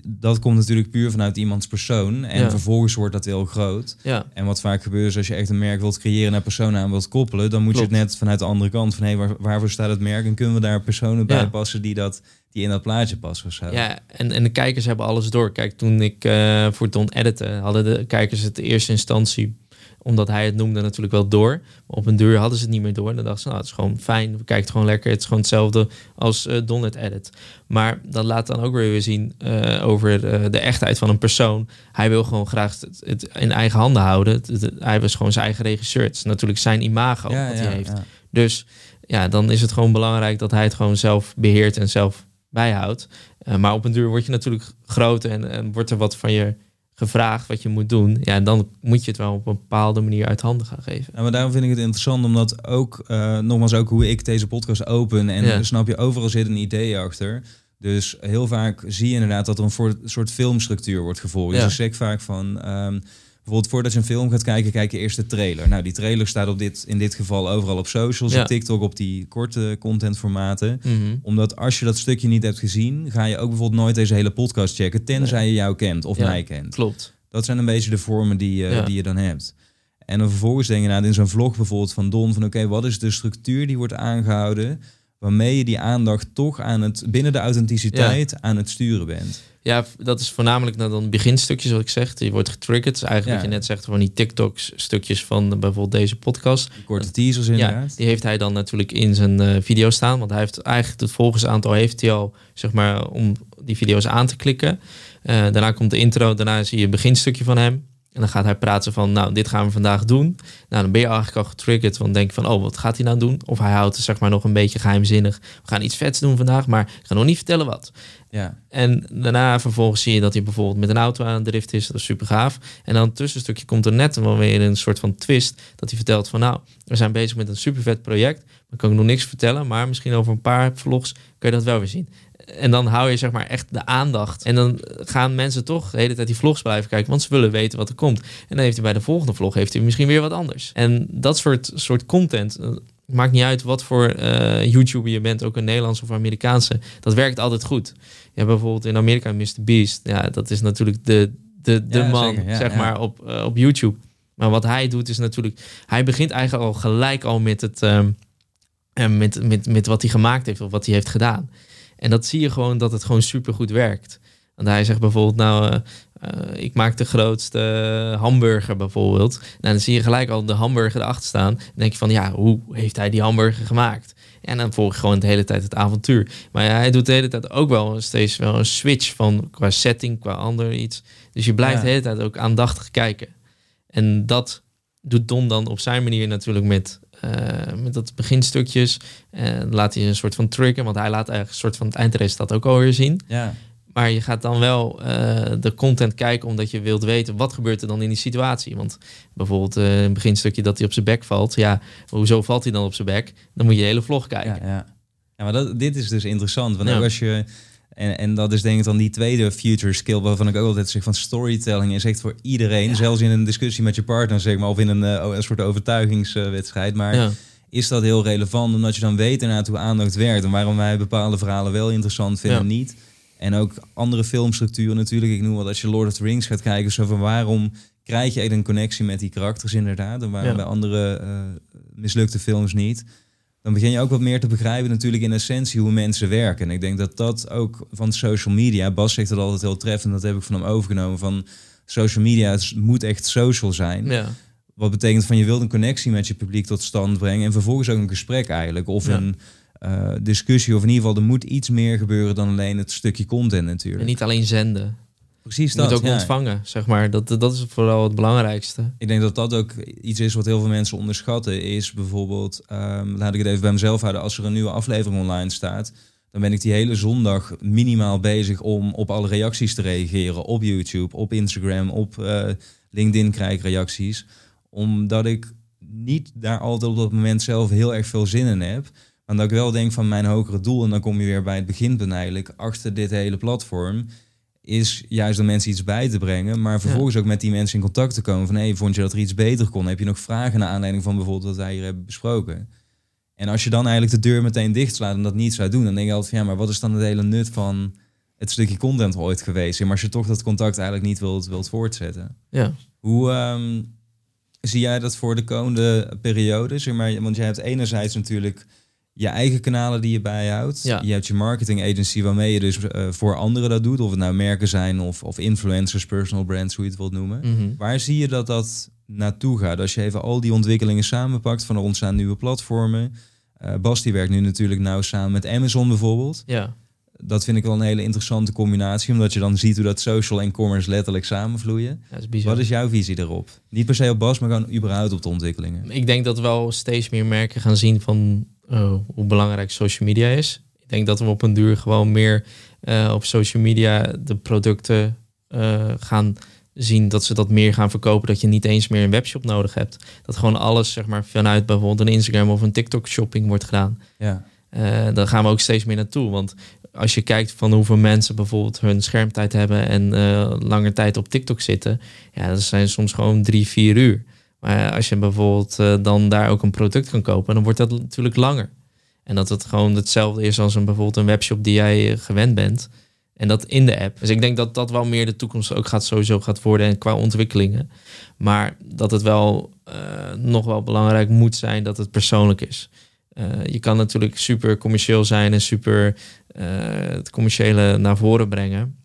dat komt natuurlijk puur vanuit iemands persoon. En vervolgens wordt dat heel groot. Ja. En wat vaak gebeurt is als je echt een merk wilt creëren naar personen aan wilt koppelen, dan moet je het net vanuit de andere kant van hé, hey, waar, waarvoor staat het merk? En kunnen we daar personen bij passen die dat die in dat plaatje passen zo. Ja, en, en de kijkers hebben alles door. Kijk, toen ik uh, voor Don editen, hadden de kijkers het de eerste instantie omdat hij het noemde natuurlijk wel door. Maar op een deur hadden ze het niet meer door. En dan dachten ze, nou, het is gewoon fijn. We kijken gewoon lekker. Het is gewoon hetzelfde als uh, Don het edit. Maar dat laat dan ook weer zien uh, over de, de, echtheid van een persoon. Hij wil gewoon graag het, in eigen handen houden. hij was gewoon zijn eigen regisseur. Het is natuurlijk zijn imago ja, wat hij heeft. Dus ja, dan is het gewoon belangrijk dat hij het gewoon zelf beheert en zelf bijhoudt. Uh, maar op een duur word je natuurlijk groter en, en wordt er wat van je gevraagd wat je moet doen, ja, dan moet je het wel op een bepaalde manier uit handen gaan geven. Ja, maar daarom vind ik het interessant, omdat ook, uh, nogmaals ook hoe ik deze podcast open en snap je, overal zit een idee achter. Dus heel vaak zie je inderdaad dat er een soort filmstructuur wordt gevolgd. Dus ja. Dus ik zeg vaak van, um, Bijvoorbeeld voordat je een film gaat kijken, kijk je eerst de trailer. Nou, die trailer staat op dit, in dit geval overal op socials, op TikTok, op die korte contentformaten. Mm Omdat als je dat stukje niet hebt gezien, ga je ook bijvoorbeeld nooit deze hele podcast checken, tenzij je jou kent of mij kent. Klopt. Dat zijn een beetje de vormen die, uh, die je dan hebt. En dan vervolgens denk je nou, in zo'n vlog bijvoorbeeld van Don, van oké, wat is de structuur die wordt aangehouden, waarmee je die aandacht toch aan het, binnen de authenticiteit aan het sturen bent. Ja, dat is voornamelijk naar dan beginstukjes wat ik zeg. Je wordt getriggerd. Dus eigenlijk wat je net zegt, van die TikToks stukjes van bijvoorbeeld deze podcast. Die korte teasers inderdaad. Ja, die heeft hij dan natuurlijk in zijn uh, video staan. Want hij heeft eigenlijk het volgersaantal heeft hij al, zeg maar, om die video's aan te klikken. Uh, daarna komt de intro, daarna zie je een beginstukje van hem. En dan gaat hij praten van, nou, dit gaan we vandaag doen. Nou, dan ben je eigenlijk al getriggerd, want denk van, oh, wat gaat hij nou doen? Of hij houdt het zeg maar nog een beetje geheimzinnig. We gaan iets vets doen vandaag, maar ik ga nog niet vertellen wat. Ja. En daarna vervolgens zie je dat hij bijvoorbeeld met een auto aan de drift is. Dat is super gaaf. En dan tussenstukje komt er net wel weer een soort van twist. Dat hij vertelt van nou, we zijn bezig met een super vet project. Maar kan ik nog niks vertellen. Maar misschien over een paar vlogs kun je dat wel weer zien. En dan hou je zeg maar echt de aandacht. En dan gaan mensen toch de hele tijd die vlogs blijven kijken. Want ze willen weten wat er komt. En dan heeft hij bij de volgende vlog heeft hij misschien weer wat anders. En dat soort, soort content. Eh, maakt niet uit wat voor uh, YouTuber je bent, ook een Nederlandse of Amerikaanse. Dat werkt altijd goed. Je hebt bijvoorbeeld in Amerika Mr. Beast. Ja, dat is natuurlijk de, de, de man, zeg maar, op, uh, op YouTube. Maar wat hij doet is natuurlijk... Hij begint eigenlijk al gelijk al met het... Um, met, met, met wat hij gemaakt heeft of wat hij heeft gedaan. En dat zie je gewoon dat het gewoon super goed werkt. Want hij zegt bijvoorbeeld, nou, uh, uh, ik maak de grootste hamburger bijvoorbeeld. En dan zie je gelijk al de hamburger erachter staan. Dan denk je van, ja, hoe heeft hij die hamburger gemaakt? En dan volg je gewoon de hele tijd het avontuur. Maar ja, hij doet de hele tijd ook wel steeds wel een switch van qua setting, qua ander iets. Dus je blijft de hele tijd ook aandachtig kijken. En dat doet Don dan op zijn manier natuurlijk met met dat beginstukjes. Uh, laat hij een soort van trigger, want hij laat eigenlijk een soort van het eindresultaat ook alweer zien. Ja. Maar je gaat dan wel uh, de content kijken omdat je wilt weten wat gebeurt er dan in die situatie. Want bijvoorbeeld een beginstukje dat hij op zijn bek valt. Ja, hoezo valt hij dan op zijn bek? Dan moet je de hele vlog kijken. Ja, ja. ja maar dat, dit is dus interessant. Want ja. als je en, en dat is denk ik dan die tweede future skill waarvan ik ook altijd zeg van storytelling is echt voor iedereen. Zelfs in een discussie met je partner zeg maar of in een, uh, een soort overtuigingswedstrijd. maar ja. is dat heel relevant omdat je dan weet inderdaad hoe aandacht werkt en waarom wij bepaalde verhalen wel interessant vinden en niet. En ook andere filmstructuren natuurlijk. Ik noem wat als je Lord of the Rings gaat kijken. Zo van waarom krijg je een connectie met die karakters inderdaad. En waarom bij andere uh, mislukte films niet dan begin je ook wat meer te begrijpen natuurlijk in essentie hoe mensen werken. En ik denk dat dat ook van social media, Bas zegt dat altijd heel treffend, dat heb ik van hem overgenomen, van social media het moet echt social zijn. Ja. Wat betekent van je wilt een connectie met je publiek tot stand brengen en vervolgens ook een gesprek eigenlijk. Of een uh, discussie of in ieder geval er moet iets meer gebeuren dan alleen het stukje content natuurlijk. En niet alleen zenden. Precies je dat. moet ook ontvangen, zeg maar. Dat, dat is vooral het belangrijkste. Ik denk dat dat ook iets is wat heel veel mensen onderschatten. Is bijvoorbeeld, um, laat ik het even bij mezelf houden. Als er een nieuwe aflevering online staat, dan ben ik die hele zondag minimaal bezig om op alle reacties te reageren. Op YouTube, op Instagram, op uh, LinkedIn krijg ik reacties. Omdat ik niet daar altijd op dat moment zelf heel erg veel zin in heb. Maar dat ik wel denk van mijn hogere doel, en dan kom je weer bij het begin eigenlijk, achter dit hele platform is juist om mensen iets bij te brengen, maar vervolgens ook met die mensen in contact te komen van hey, vond je dat er iets beter kon? Heb je nog vragen naar aanleiding van bijvoorbeeld wat wij hier hebben besproken? En als je dan eigenlijk de deur meteen dichtslaat en dat niet zou doen, dan denk je altijd van ja, maar wat is dan het hele nut van het stukje content ooit geweest? Maar als je toch dat contact eigenlijk niet wilt, wilt voortzetten. Ja. Hoe um, zie jij dat voor de komende periode? Zeg maar, want jij hebt enerzijds natuurlijk je eigen kanalen die je bijhoudt. Ja. Je hebt je marketing agency waarmee je dus uh, voor anderen dat doet. Of het nou merken zijn of, of influencers, personal brands, hoe je het wilt noemen. Mm -hmm. Waar zie je dat dat naartoe gaat? Als je even al die ontwikkelingen samenpakt van er ontstaan nieuwe platformen. Uh, Bas die werkt nu natuurlijk nauw samen met Amazon bijvoorbeeld. Ja. Dat vind ik wel een hele interessante combinatie. Omdat je dan ziet hoe dat social en commerce letterlijk samenvloeien. Ja, is Wat is jouw visie daarop? Niet per se op Bas, maar gewoon überhaupt op de ontwikkelingen. Ik denk dat we wel steeds meer merken gaan zien van uh, hoe belangrijk social media is. Ik denk dat we op een duur gewoon meer uh, op social media de producten uh, gaan zien dat ze dat meer gaan verkopen. Dat je niet eens meer een webshop nodig hebt. Dat gewoon alles zeg maar, vanuit bijvoorbeeld een Instagram of een TikTok shopping wordt gedaan. Ja. daar gaan we ook steeds meer naartoe. Want als je kijkt van hoeveel mensen bijvoorbeeld hun schermtijd hebben en langer tijd op TikTok zitten, ja, dat zijn soms gewoon drie, vier uur. Maar als je bijvoorbeeld uh, dan daar ook een product kan kopen, dan wordt dat natuurlijk langer. En dat het gewoon hetzelfde is als een, bijvoorbeeld een webshop die jij gewend bent. En dat in de app. Dus ik denk dat dat wel meer de toekomst ook gaat sowieso gaat worden en qua ontwikkelingen. Maar dat het wel uh, nog wel belangrijk moet zijn dat het persoonlijk is. Je kan natuurlijk super commercieel zijn en super het commerciële naar voren brengen.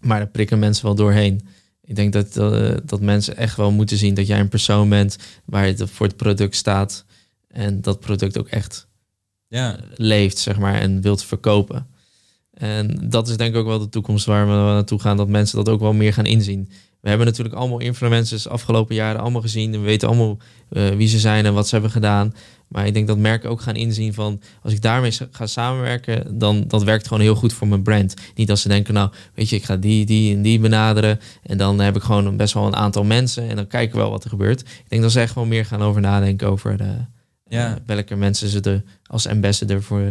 Maar daar prikken mensen wel doorheen. Ik denk dat, uh, dat mensen echt wel moeten zien dat jij een persoon bent waar je voor het product staat. En dat product ook echt ja. leeft, zeg maar, en wilt verkopen. En dat is denk ik ook wel de toekomst waar we naartoe gaan, dat mensen dat ook wel meer gaan inzien. We hebben natuurlijk allemaal influencers afgelopen jaren allemaal gezien. En we weten allemaal uh, wie ze zijn en wat ze hebben gedaan. Maar ik denk dat merken ook gaan inzien van als ik daarmee ga samenwerken, dan dat werkt gewoon heel goed voor mijn brand. Niet als ze denken, nou weet je, ik ga die, die en die benaderen. En dan heb ik gewoon best wel een aantal mensen en dan kijken we wel wat er gebeurt. Ik denk dat ze echt wel meer gaan over nadenken over de, ja. welke mensen ze er als ambassador voor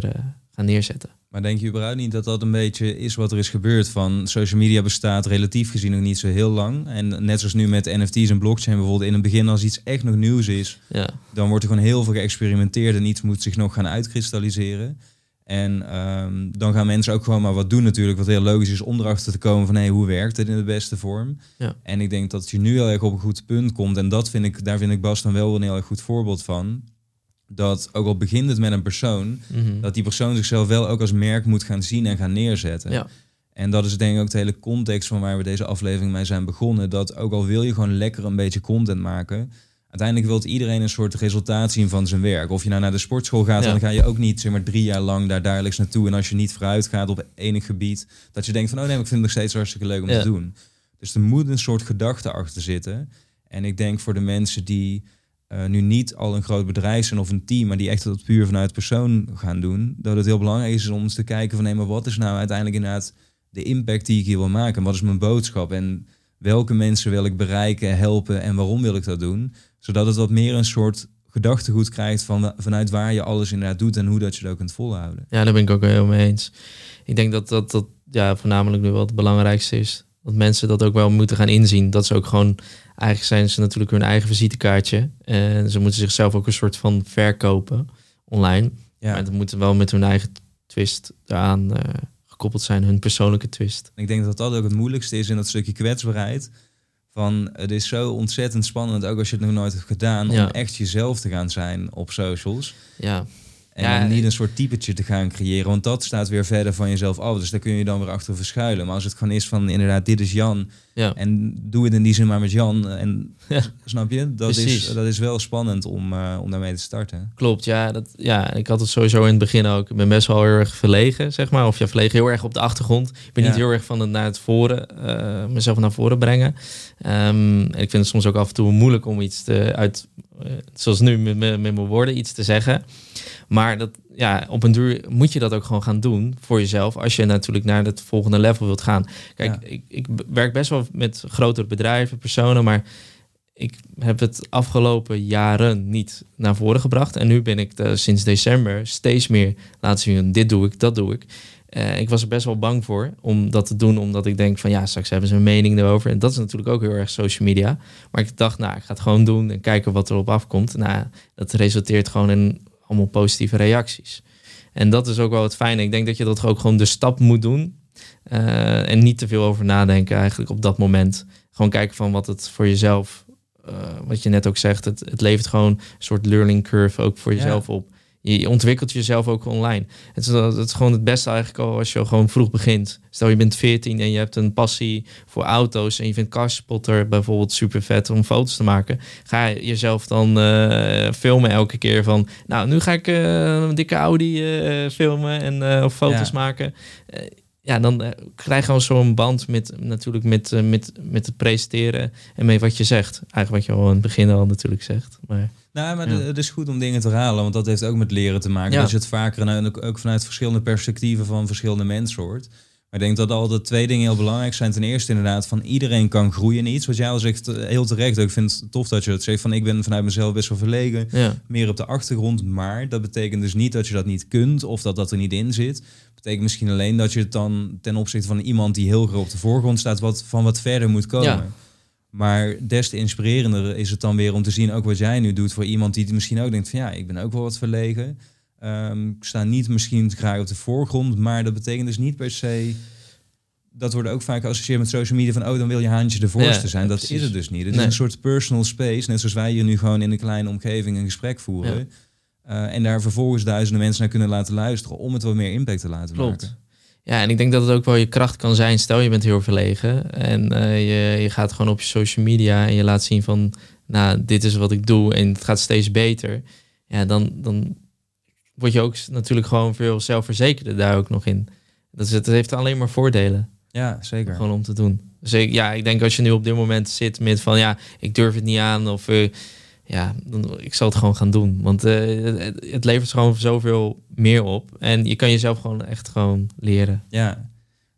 gaan neerzetten. Maar denk je überhaupt niet dat dat een beetje is wat er is gebeurd? Van social media bestaat relatief gezien nog niet zo heel lang. En net zoals nu met NFT's en blockchain bijvoorbeeld, in het begin als iets echt nog nieuws is, ja. dan wordt er gewoon heel veel geëxperimenteerd en iets moet zich nog gaan uitkristalliseren. En ehm, dan gaan mensen ook gewoon maar wat doen natuurlijk, wat heel logisch is om erachter te komen van hey, hoe werkt het in de beste vorm? Ja. En ik denk dat je nu heel erg op een goed punt komt en dat vind ik, daar vind ik Bas dan wel een heel erg goed voorbeeld van dat ook al begint het met een persoon, mhm. dat die persoon zichzelf wel ook als merk moet gaan zien en gaan neerzetten. Ja. En dat is denk ik ook de hele context van waar we deze aflevering mee zijn begonnen. Dat ook al wil je gewoon lekker een beetje content maken, uiteindelijk wil iedereen een soort resultaat zien van zijn werk. Of je nou naar de sportschool gaat, dan ga je ook niet zeg maar drie jaar lang daar dagelijks naartoe. En als je niet vooruit gaat op enig gebied, dat je denkt van oh nee, ik vind het nog steeds hartstikke leuk om te doen. Dus er moet een soort gedachte achter zitten. En ik denk voor de mensen die uh, nu niet al een groot bedrijf zijn of een team, maar die echt dat puur vanuit persoon gaan doen, dat het heel belangrijk is om eens te kijken van nee, maar wat is nou uiteindelijk inderdaad de impact die ik hier wil maken? Wat is mijn boodschap? En welke mensen wil ik bereiken, helpen en waarom wil ik dat doen? Zodat het wat meer een soort gedachtegoed krijgt van, vanuit waar je alles inderdaad doet en hoe dat je het ook kunt volhouden. Ja, daar ben ik ook heel mee eens. Ik denk dat dat, dat ja, voornamelijk nu wel het belangrijkste is. Dat mensen dat ook wel moeten gaan inzien. Dat ze ook gewoon eigenlijk zijn ze natuurlijk hun eigen visitekaartje. En ze moeten zichzelf ook een soort van verkopen online. Ja. Maar dat moet wel met hun eigen twist eraan uh, gekoppeld zijn, hun persoonlijke twist. Ik denk dat dat ook het moeilijkste is in dat stukje kwetsbaarheid. Van het is zo ontzettend spannend, ook als je het nog nooit hebt gedaan, om echt jezelf te gaan zijn op socials. Ja. En ja, niet een soort typetje te gaan creëren, want dat staat weer verder van jezelf af. Dus daar kun je dan weer achter verschuilen. Maar als het gewoon is van inderdaad, dit is Jan. Ja. En doe het in die zin maar met Jan. En ja. snap je? Dat is, dat is wel spannend om, uh, om daarmee te starten. Klopt, ja, dat, ja. Ik had het sowieso in het begin ook. Ik ben best wel heel erg verlegen, zeg maar. Of ja, verlegen heel erg op de achtergrond. Ik ben niet heel erg van het naar het voren, uh, mezelf naar voren brengen. Um, ik vind het soms ook af en toe moeilijk om iets te, uit, uh, zoals nu met, met, met mijn woorden, iets te zeggen. Maar dat, ja, op een duur moet je dat ook gewoon gaan doen voor jezelf. Als je natuurlijk naar het volgende level wilt gaan. Kijk, ik, ik werk best wel met grotere bedrijven, personen, maar ik heb het afgelopen jaren niet naar voren gebracht. En nu ben ik de, sinds december steeds meer laten zien, dit doe ik, dat doe ik. Uh, ik was er best wel bang voor om dat te doen, omdat ik denk van ja, straks hebben ze een mening erover. En dat is natuurlijk ook heel erg social media. Maar ik dacht, nou, ik ga het gewoon doen en kijken wat er op afkomt. Nou, dat resulteert gewoon in allemaal positieve reacties. En dat is ook wel het fijne. Ik denk dat je dat ook gewoon de stap moet doen. Uh, en niet te veel over nadenken eigenlijk op dat moment. Gewoon kijken van wat het voor jezelf, uh, wat je net ook zegt, het, het levert gewoon een soort learning curve ook voor jezelf op je ontwikkelt jezelf ook online. Het is, het is gewoon het beste eigenlijk al als je gewoon vroeg begint. Stel je bent 14 en je hebt een passie voor auto's en je vindt Carspotter bijvoorbeeld super vet om foto's te maken. Ga je jezelf dan uh, filmen elke keer van, nou nu ga ik uh, een dikke Audi uh, filmen en of foto's maken. ja, dan krijg je gewoon zo'n band met natuurlijk met, met, met het presenteren en met wat je zegt. Eigenlijk wat je al in het begin al natuurlijk zegt. Maar... Nou, maar het is goed om dingen te halen, want dat heeft ook met leren te maken. Ja. Dat je het vaker en ook vanuit verschillende perspectieven van verschillende mensen hoort. Maar ik denk dat altijd twee dingen heel belangrijk zijn. Ten eerste inderdaad van iedereen kan groeien in iets. Wat jij al zegt, eh, heel terecht. Ik vind het tof dat je het zegt van ik ben vanuit mezelf best wel verlegen. Meer op de achtergrond. Maar dat betekent dus niet dat je dat niet kunt of dat dat er niet in zit. betekent misschien alleen dat je het dan ten opzichte van iemand die heel groot op de voorgrond staat, wat, van wat verder moet komen. Maar des te inspirerender is het dan weer om te zien ook wat jij nu doet voor iemand die misschien ook denkt van ja, ik ben ook wel wat verlegen. Um, ik sta niet misschien graag op de voorgrond, maar dat betekent dus niet per se. Dat wordt ook vaak geassocieerd met social media van oh, dan wil je haantje de voorste zijn. Dat is het dus niet. Het is een soort personal space, net zoals wij hier nu gewoon in een kleine omgeving een gesprek voeren. Uh, en daar vervolgens duizenden mensen naar kunnen laten luisteren om het wat meer impact te laten Klopt. maken. Ja, en ik denk dat het ook wel je kracht kan zijn. Stel je bent heel verlegen en uh, je, je gaat gewoon op je social media en je laat zien van, nou, dit is wat ik doe en het gaat steeds beter. Ja, dan, dan word je ook natuurlijk gewoon veel zelfverzekerder daar ook nog in. Dat, is, het heeft alleen maar voordelen. Ja, zeker. Gewoon om te doen. Zeker, ja, ik denk als je nu op dit moment zit met van ja, ik durf het niet aan of uh, ja, dan, ik zal het gewoon gaan doen. Want uh, het, het, levert gewoon zoveel meer op. En je kan jezelf gewoon echt gewoon leren. Ja,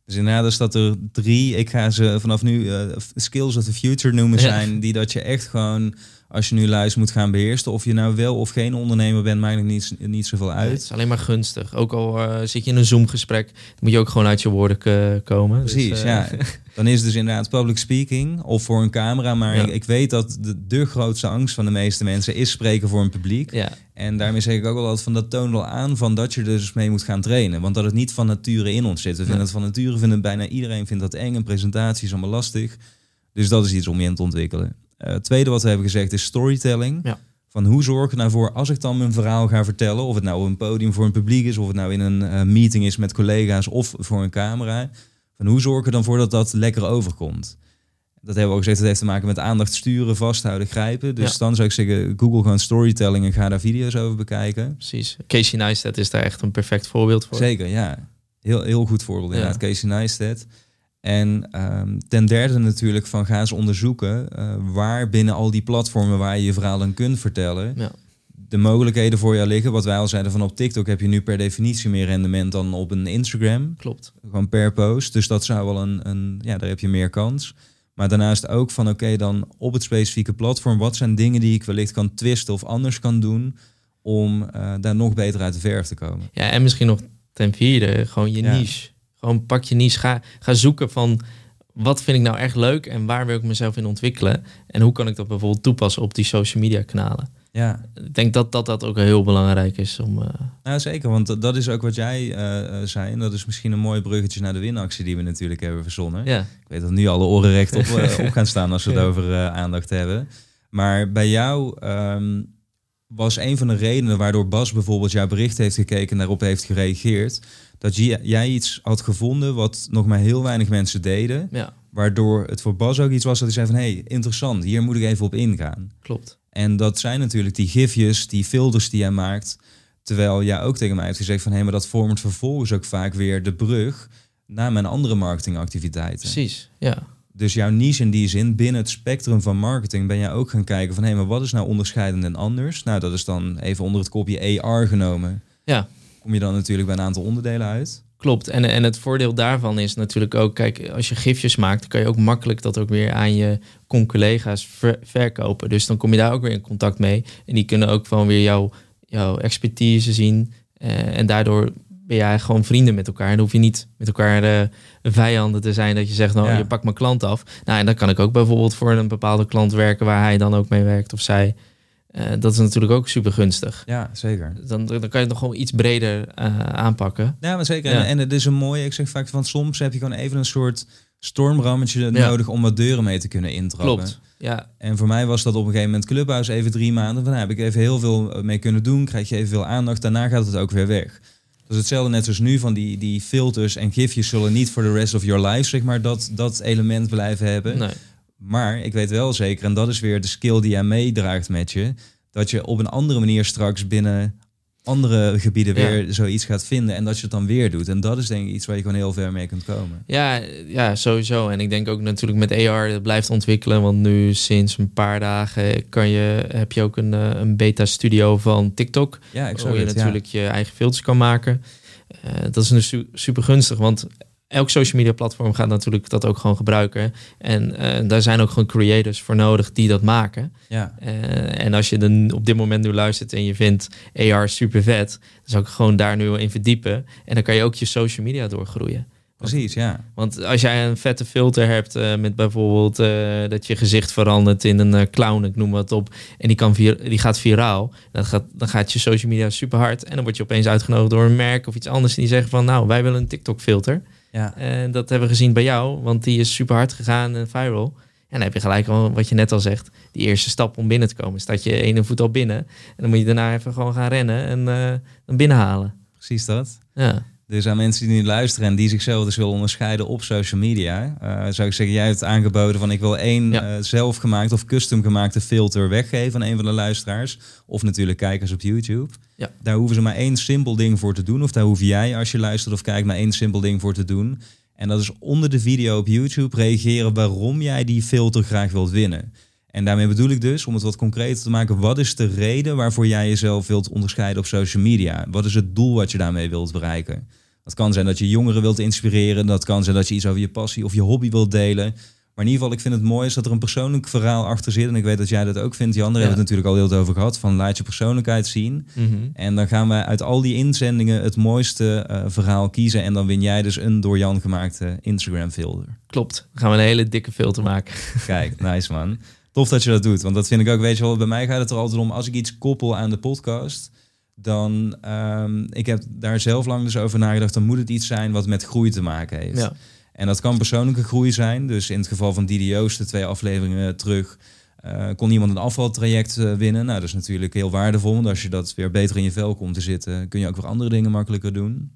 dus inderdaad is dat er drie, ik ga ze vanaf nu uh, skills of the future noemen zijn, die dat je echt gewoon als je nu luistert moet gaan beheersen. Of je nou wel of geen ondernemer bent, maakt het niet, niet zoveel uit. het is alleen maar gunstig. Ook al uh, zit je in een Zoom-gesprek, moet je ook gewoon uit je woorden komen. Dus, Precies, uh, ja. Dan is het dus inderdaad public speaking of voor een camera. Maar ik, ik, weet dat de, de grootste angst van de meeste mensen is spreken voor een publiek. Ja. En daarmee zeg ik ook wel altijd van dat toont wel aan van dat je er dus mee moet gaan trainen. Want dat het niet van nature in ons zit. We vinden het van nature, vinden bijna iedereen vindt dat eng. Een presentatie is allemaal lastig. Dus dat is iets om je in te ontwikkelen. Uh, tweede wat we hebben gezegd is storytelling. Ja. Van hoe zorg ik nou voor als ik dan mijn verhaal ga vertellen, of het nou op een podium voor een publiek is, of het nou in een uh, meeting is met collega's of voor een camera. Van hoe zorg ik er dan voor dat dat lekker overkomt? Dat hebben we ook gezegd, dat heeft te maken met aandacht sturen, vasthouden, grijpen. Dus dan zou ik zeggen, Google gewoon storytelling en ga daar video's over bekijken. Precies. Casey Neistat is daar echt een perfect voorbeeld voor. Zeker, ja. Heel, heel goed voorbeeld inderdaad, Casey Neistat. En um, ten derde natuurlijk van ga eens onderzoeken uh, waar binnen al die platformen waar je je verhaal dan kunt vertellen, ja. de mogelijkheden voor jou liggen. Wat wij al zeiden van op TikTok heb je nu per definitie meer rendement dan op een Instagram. Klopt. Gewoon per post. Dus dat zou wel een, een ja, daar heb je meer kans. Maar daarnaast ook van oké, dan op het specifieke platform, wat zijn dingen die ik wellicht kan twisten of anders kan doen om uh, daar nog beter uit de verf te komen. Ja, en misschien nog ten vierde, gewoon je ja. niche. Gewoon pak je niche, ga, ga zoeken van wat vind ik nou echt leuk en waar wil ik mezelf in ontwikkelen. En hoe kan ik dat bijvoorbeeld toepassen op die social media kanalen. Ja. Ik denk dat dat, dat ook heel belangrijk is. Om, uh... Nou, zeker, want dat is ook wat jij uh, zei. En dat is misschien een mooi bruggetje naar de winactie die we natuurlijk hebben verzonnen. Ja. Ik weet dat nu alle oren recht op, op gaan staan als we het over aandacht hebben. Maar bij jou um, was een van de redenen waardoor Bas bijvoorbeeld jouw bericht heeft gekeken en daarop heeft gereageerd dat jij iets had gevonden wat nog maar heel weinig mensen deden. Ja. Waardoor het voor Bas ook iets was dat hij zei van... hé, hey, interessant, hier moet ik even op ingaan. Klopt. En dat zijn natuurlijk die gifjes, die filters die jij maakt... terwijl jij ook tegen mij heeft gezegd van... hé, hey, maar dat vormt vervolgens ook vaak weer de brug... naar mijn andere marketingactiviteiten. Precies, ja. Dus jouw niche in die zin, binnen het spectrum van marketing... ben jij ook gaan kijken van... hé, hey, maar wat is nou onderscheidend en anders? Nou, dat is dan even onder het kopje AR genomen. Ja kom je dan natuurlijk bij een aantal onderdelen uit. Klopt. En, en het voordeel daarvan is natuurlijk ook, kijk, als je gifjes maakt, dan kan je ook makkelijk dat ook weer aan je collega's verkopen. Dus dan kom je daar ook weer in contact mee. En die kunnen ook gewoon weer jouw, jouw expertise zien. Uh, en daardoor ben jij gewoon vrienden met elkaar. En dan hoef je niet met elkaar uh, vijanden te zijn dat je zegt, nou, je pakt mijn klant af. Nou, en dan kan ik ook bijvoorbeeld voor een bepaalde klant werken waar hij dan ook mee werkt of zij. Uh, dat is natuurlijk ook super gunstig. Ja, zeker. Dan, dan kan je het nog gewoon iets breder uh, aanpakken. Ja, maar zeker. Ja. En, en, het is een mooie, ik zeg vaak van soms heb je gewoon even een soort stormrammetje ja. nodig om wat deuren mee te kunnen intrappen. Klopt. Ja. En voor mij was dat op een gegeven moment Clubhouse even drie maanden. Van, nou, heb ik even heel veel mee kunnen doen, krijg je even veel aandacht, daarna gaat het ook weer weg. Dus hetzelfde net zoals nu van die, die filters en gifjes zullen niet voor de rest of your life, zeg maar, dat, dat element blijven hebben. Nee. Maar ik weet wel zeker, en dat is weer de skill die jij meedraagt met je, dat je op een andere manier straks binnen andere gebieden weer zoiets gaat vinden en dat je het dan weer doet. En dat is denk ik iets waar je gewoon heel ver mee kunt komen. Ja, ja, sowieso. En ik denk ook natuurlijk met AR, dat blijft ontwikkelen. Want nu sinds een paar dagen kan je, heb je ook een, eh, een beta studio van TikTok. Ja, ik waar je natuurlijk je eigen filters kan maken. Uh, dat is dus super gunstig, want elk social media platform gaat natuurlijk dat ook gewoon gebruiken. En uh, daar zijn ook gewoon creators voor nodig die dat maken. Ja. Uh, en als je dan op dit moment nu luistert en je vindt AR super vet, dan zou ik gewoon daar nu in verdiepen. En dan kan je ook je social media doorgroeien. Precies, ja. Want als jij een vette filter hebt uh, met bijvoorbeeld dat je gezicht verandert in een clown, ik noem wat op, en die, kan die gaat viraal, dan gaat, dan gaat je social media super hard. En dan word je opeens uitgenodigd door een merk of iets anders en die zeggen van, nou, wij willen een TikTok filter. Ja. En dat hebben we gezien bij jou, want die is super hard gegaan en viral. En dan heb je gelijk al, wat je net al zegt, die eerste stap om binnen te komen. Staat je ene voet al binnen en dan moet je daarna even gewoon gaan rennen en uh, dan binnenhalen. Precies dat. Ja. Dus aan mensen die nu luisteren en die zichzelf dus willen onderscheiden op social media, uh, zou ik zeggen, jij hebt aangeboden van ik wil één ja. uh, zelfgemaakt of custom gemaakte filter weggeven aan een van de luisteraars. Of natuurlijk kijkers op YouTube. Ja. Daar hoeven ze maar één simpel ding voor te doen. Of daar hoef jij als je luistert of kijkt maar één simpel ding voor te doen. En dat is onder de video op YouTube reageren waarom jij die filter graag wilt winnen. En daarmee bedoel ik dus, om het wat concreter te maken, wat is de reden waarvoor jij jezelf wilt onderscheiden op social media? Wat is het doel wat je daarmee wilt bereiken? Dat kan zijn dat je jongeren wilt inspireren, dat kan zijn dat je iets over je passie of je hobby wilt delen. Maar in ieder geval, ik vind het mooi is dat er een persoonlijk verhaal achter zit. En ik weet dat jij dat ook vindt. Jan, daar hebben het natuurlijk al heel over gehad. Van laat je persoonlijkheid zien. Mhm. En dan gaan we uit al die inzendingen het mooiste uh, verhaal kiezen. En dan win jij dus een door Jan gemaakte Instagram filter. Klopt. Dan gaan we een hele dikke filter maken. Kijk, nice man. Tof dat je dat doet. Want dat vind ik ook, weet je wel, bij mij gaat het er altijd om. Als ik iets koppel aan de podcast dan um, ik heb daar zelf lang dus over nagedacht, dan moet het iets zijn wat met groei te maken heeft. Ja. En dat kan persoonlijke groei zijn. Dus in het geval van Didio's, de twee afleveringen terug, uh, kon iemand een afvaltraject uh, winnen. Nou, dat is natuurlijk heel waardevol. Want als je dat weer beter in je vel komt te zitten, kun je ook weer andere dingen makkelijker doen.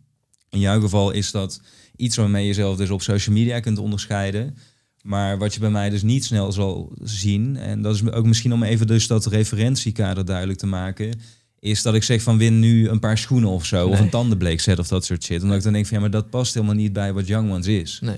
In jouw geval is dat iets waarmee je jezelf dus op social media kunt onderscheiden. Maar wat je bij mij dus niet snel zal zien, en dat is ook misschien om even dus dat referentiekader duidelijk te maken, is dat ik zeg van win nu een paar schoenen of zo. Of een tandenbleekset of dat soort shit. Omdat ik dan denk van ja, maar dat past helemaal niet bij wat Young Ones is. Nee.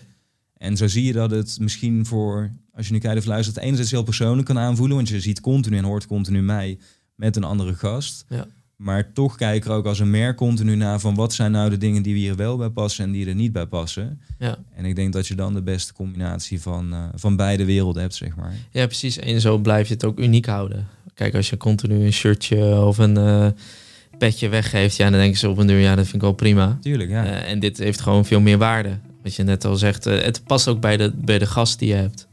En zo zie je dat het misschien voor, als je nu kijkt of luistert, enerzijds heel persoonlijk kan aanvoelen. Want je ziet continu en hoort continu mij met een andere gast. Ja. Maar toch kijk er ook als een merk continu naar van wat zijn nou de dingen die we hier wel bij passen en die er niet bij passen. Ja. En ik denk dat je dan de beste combinatie van, uh, van beide werelden hebt, zeg maar. Ja, precies. En zo blijf je het ook uniek houden. Kijk, als je continu een shirtje of een uh, petje weggeeft, ja, dan denken ze op een deur, ja, dat vind ik wel prima. Tuurlijk, ja. Uh, en dit heeft gewoon veel meer waarde. Wat je net al zegt, het past ook bij de, bij de gast die je hebt.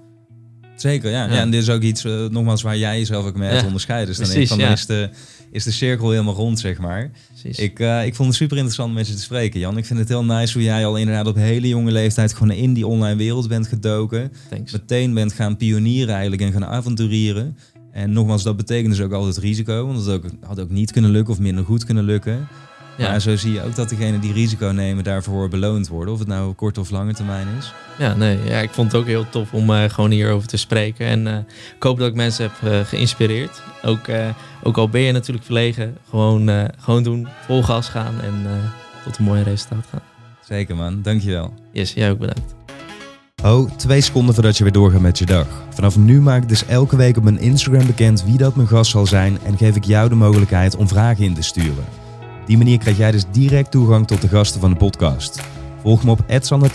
Zeker, ja. ja. ja en dit is ook iets, nogmaals, waar jij jezelf ook mee ja. onderscheidt. Dus dan, Precies, van, dan is, de, is de cirkel helemaal rond, zeg maar. Ik, ik vond het super interessant om met je te spreken, Jan. Ik vind het heel nice hoe jij al inderdaad op hele jonge leeftijd gewoon in die online wereld bent gedoken. Thanks. Meteen bent gaan pionieren eigenlijk en gaan avonturieren. En nogmaals, dat betekent dus ook altijd risico. Want het ook, had ook niet kunnen lukken of minder goed kunnen lukken. Ja. Maar zo zie je ook dat degenen die risico nemen daarvoor beloond worden. Of het nou kort of lange termijn is. Ja, nee, ja, ik vond het ook heel tof om uh, gewoon hierover te spreken. En uh, ik hoop dat ik mensen heb uh, geïnspireerd. Ook, ook al ben je natuurlijk verlegen, gewoon, gewoon doen, vol gas gaan en tot een mooi resultaat gaan. Zeker man, dankjewel. Yes, jij ook bedankt. Oh, twee seconden voordat je weer doorgaat met je dag. Vanaf nu maak ik dus elke week op mijn Instagram bekend wie dat mijn gast zal zijn en geef ik jou de mogelijkheid om vragen in te sturen. Die manier krijg jij dus direct toegang tot de gasten van de podcast. Volg me op Sander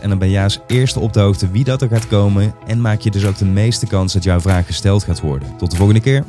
en dan ben jij als eerste op de hoogte wie dat er gaat komen en maak je dus ook de meeste kans dat jouw vraag gesteld gaat worden. Tot de volgende keer.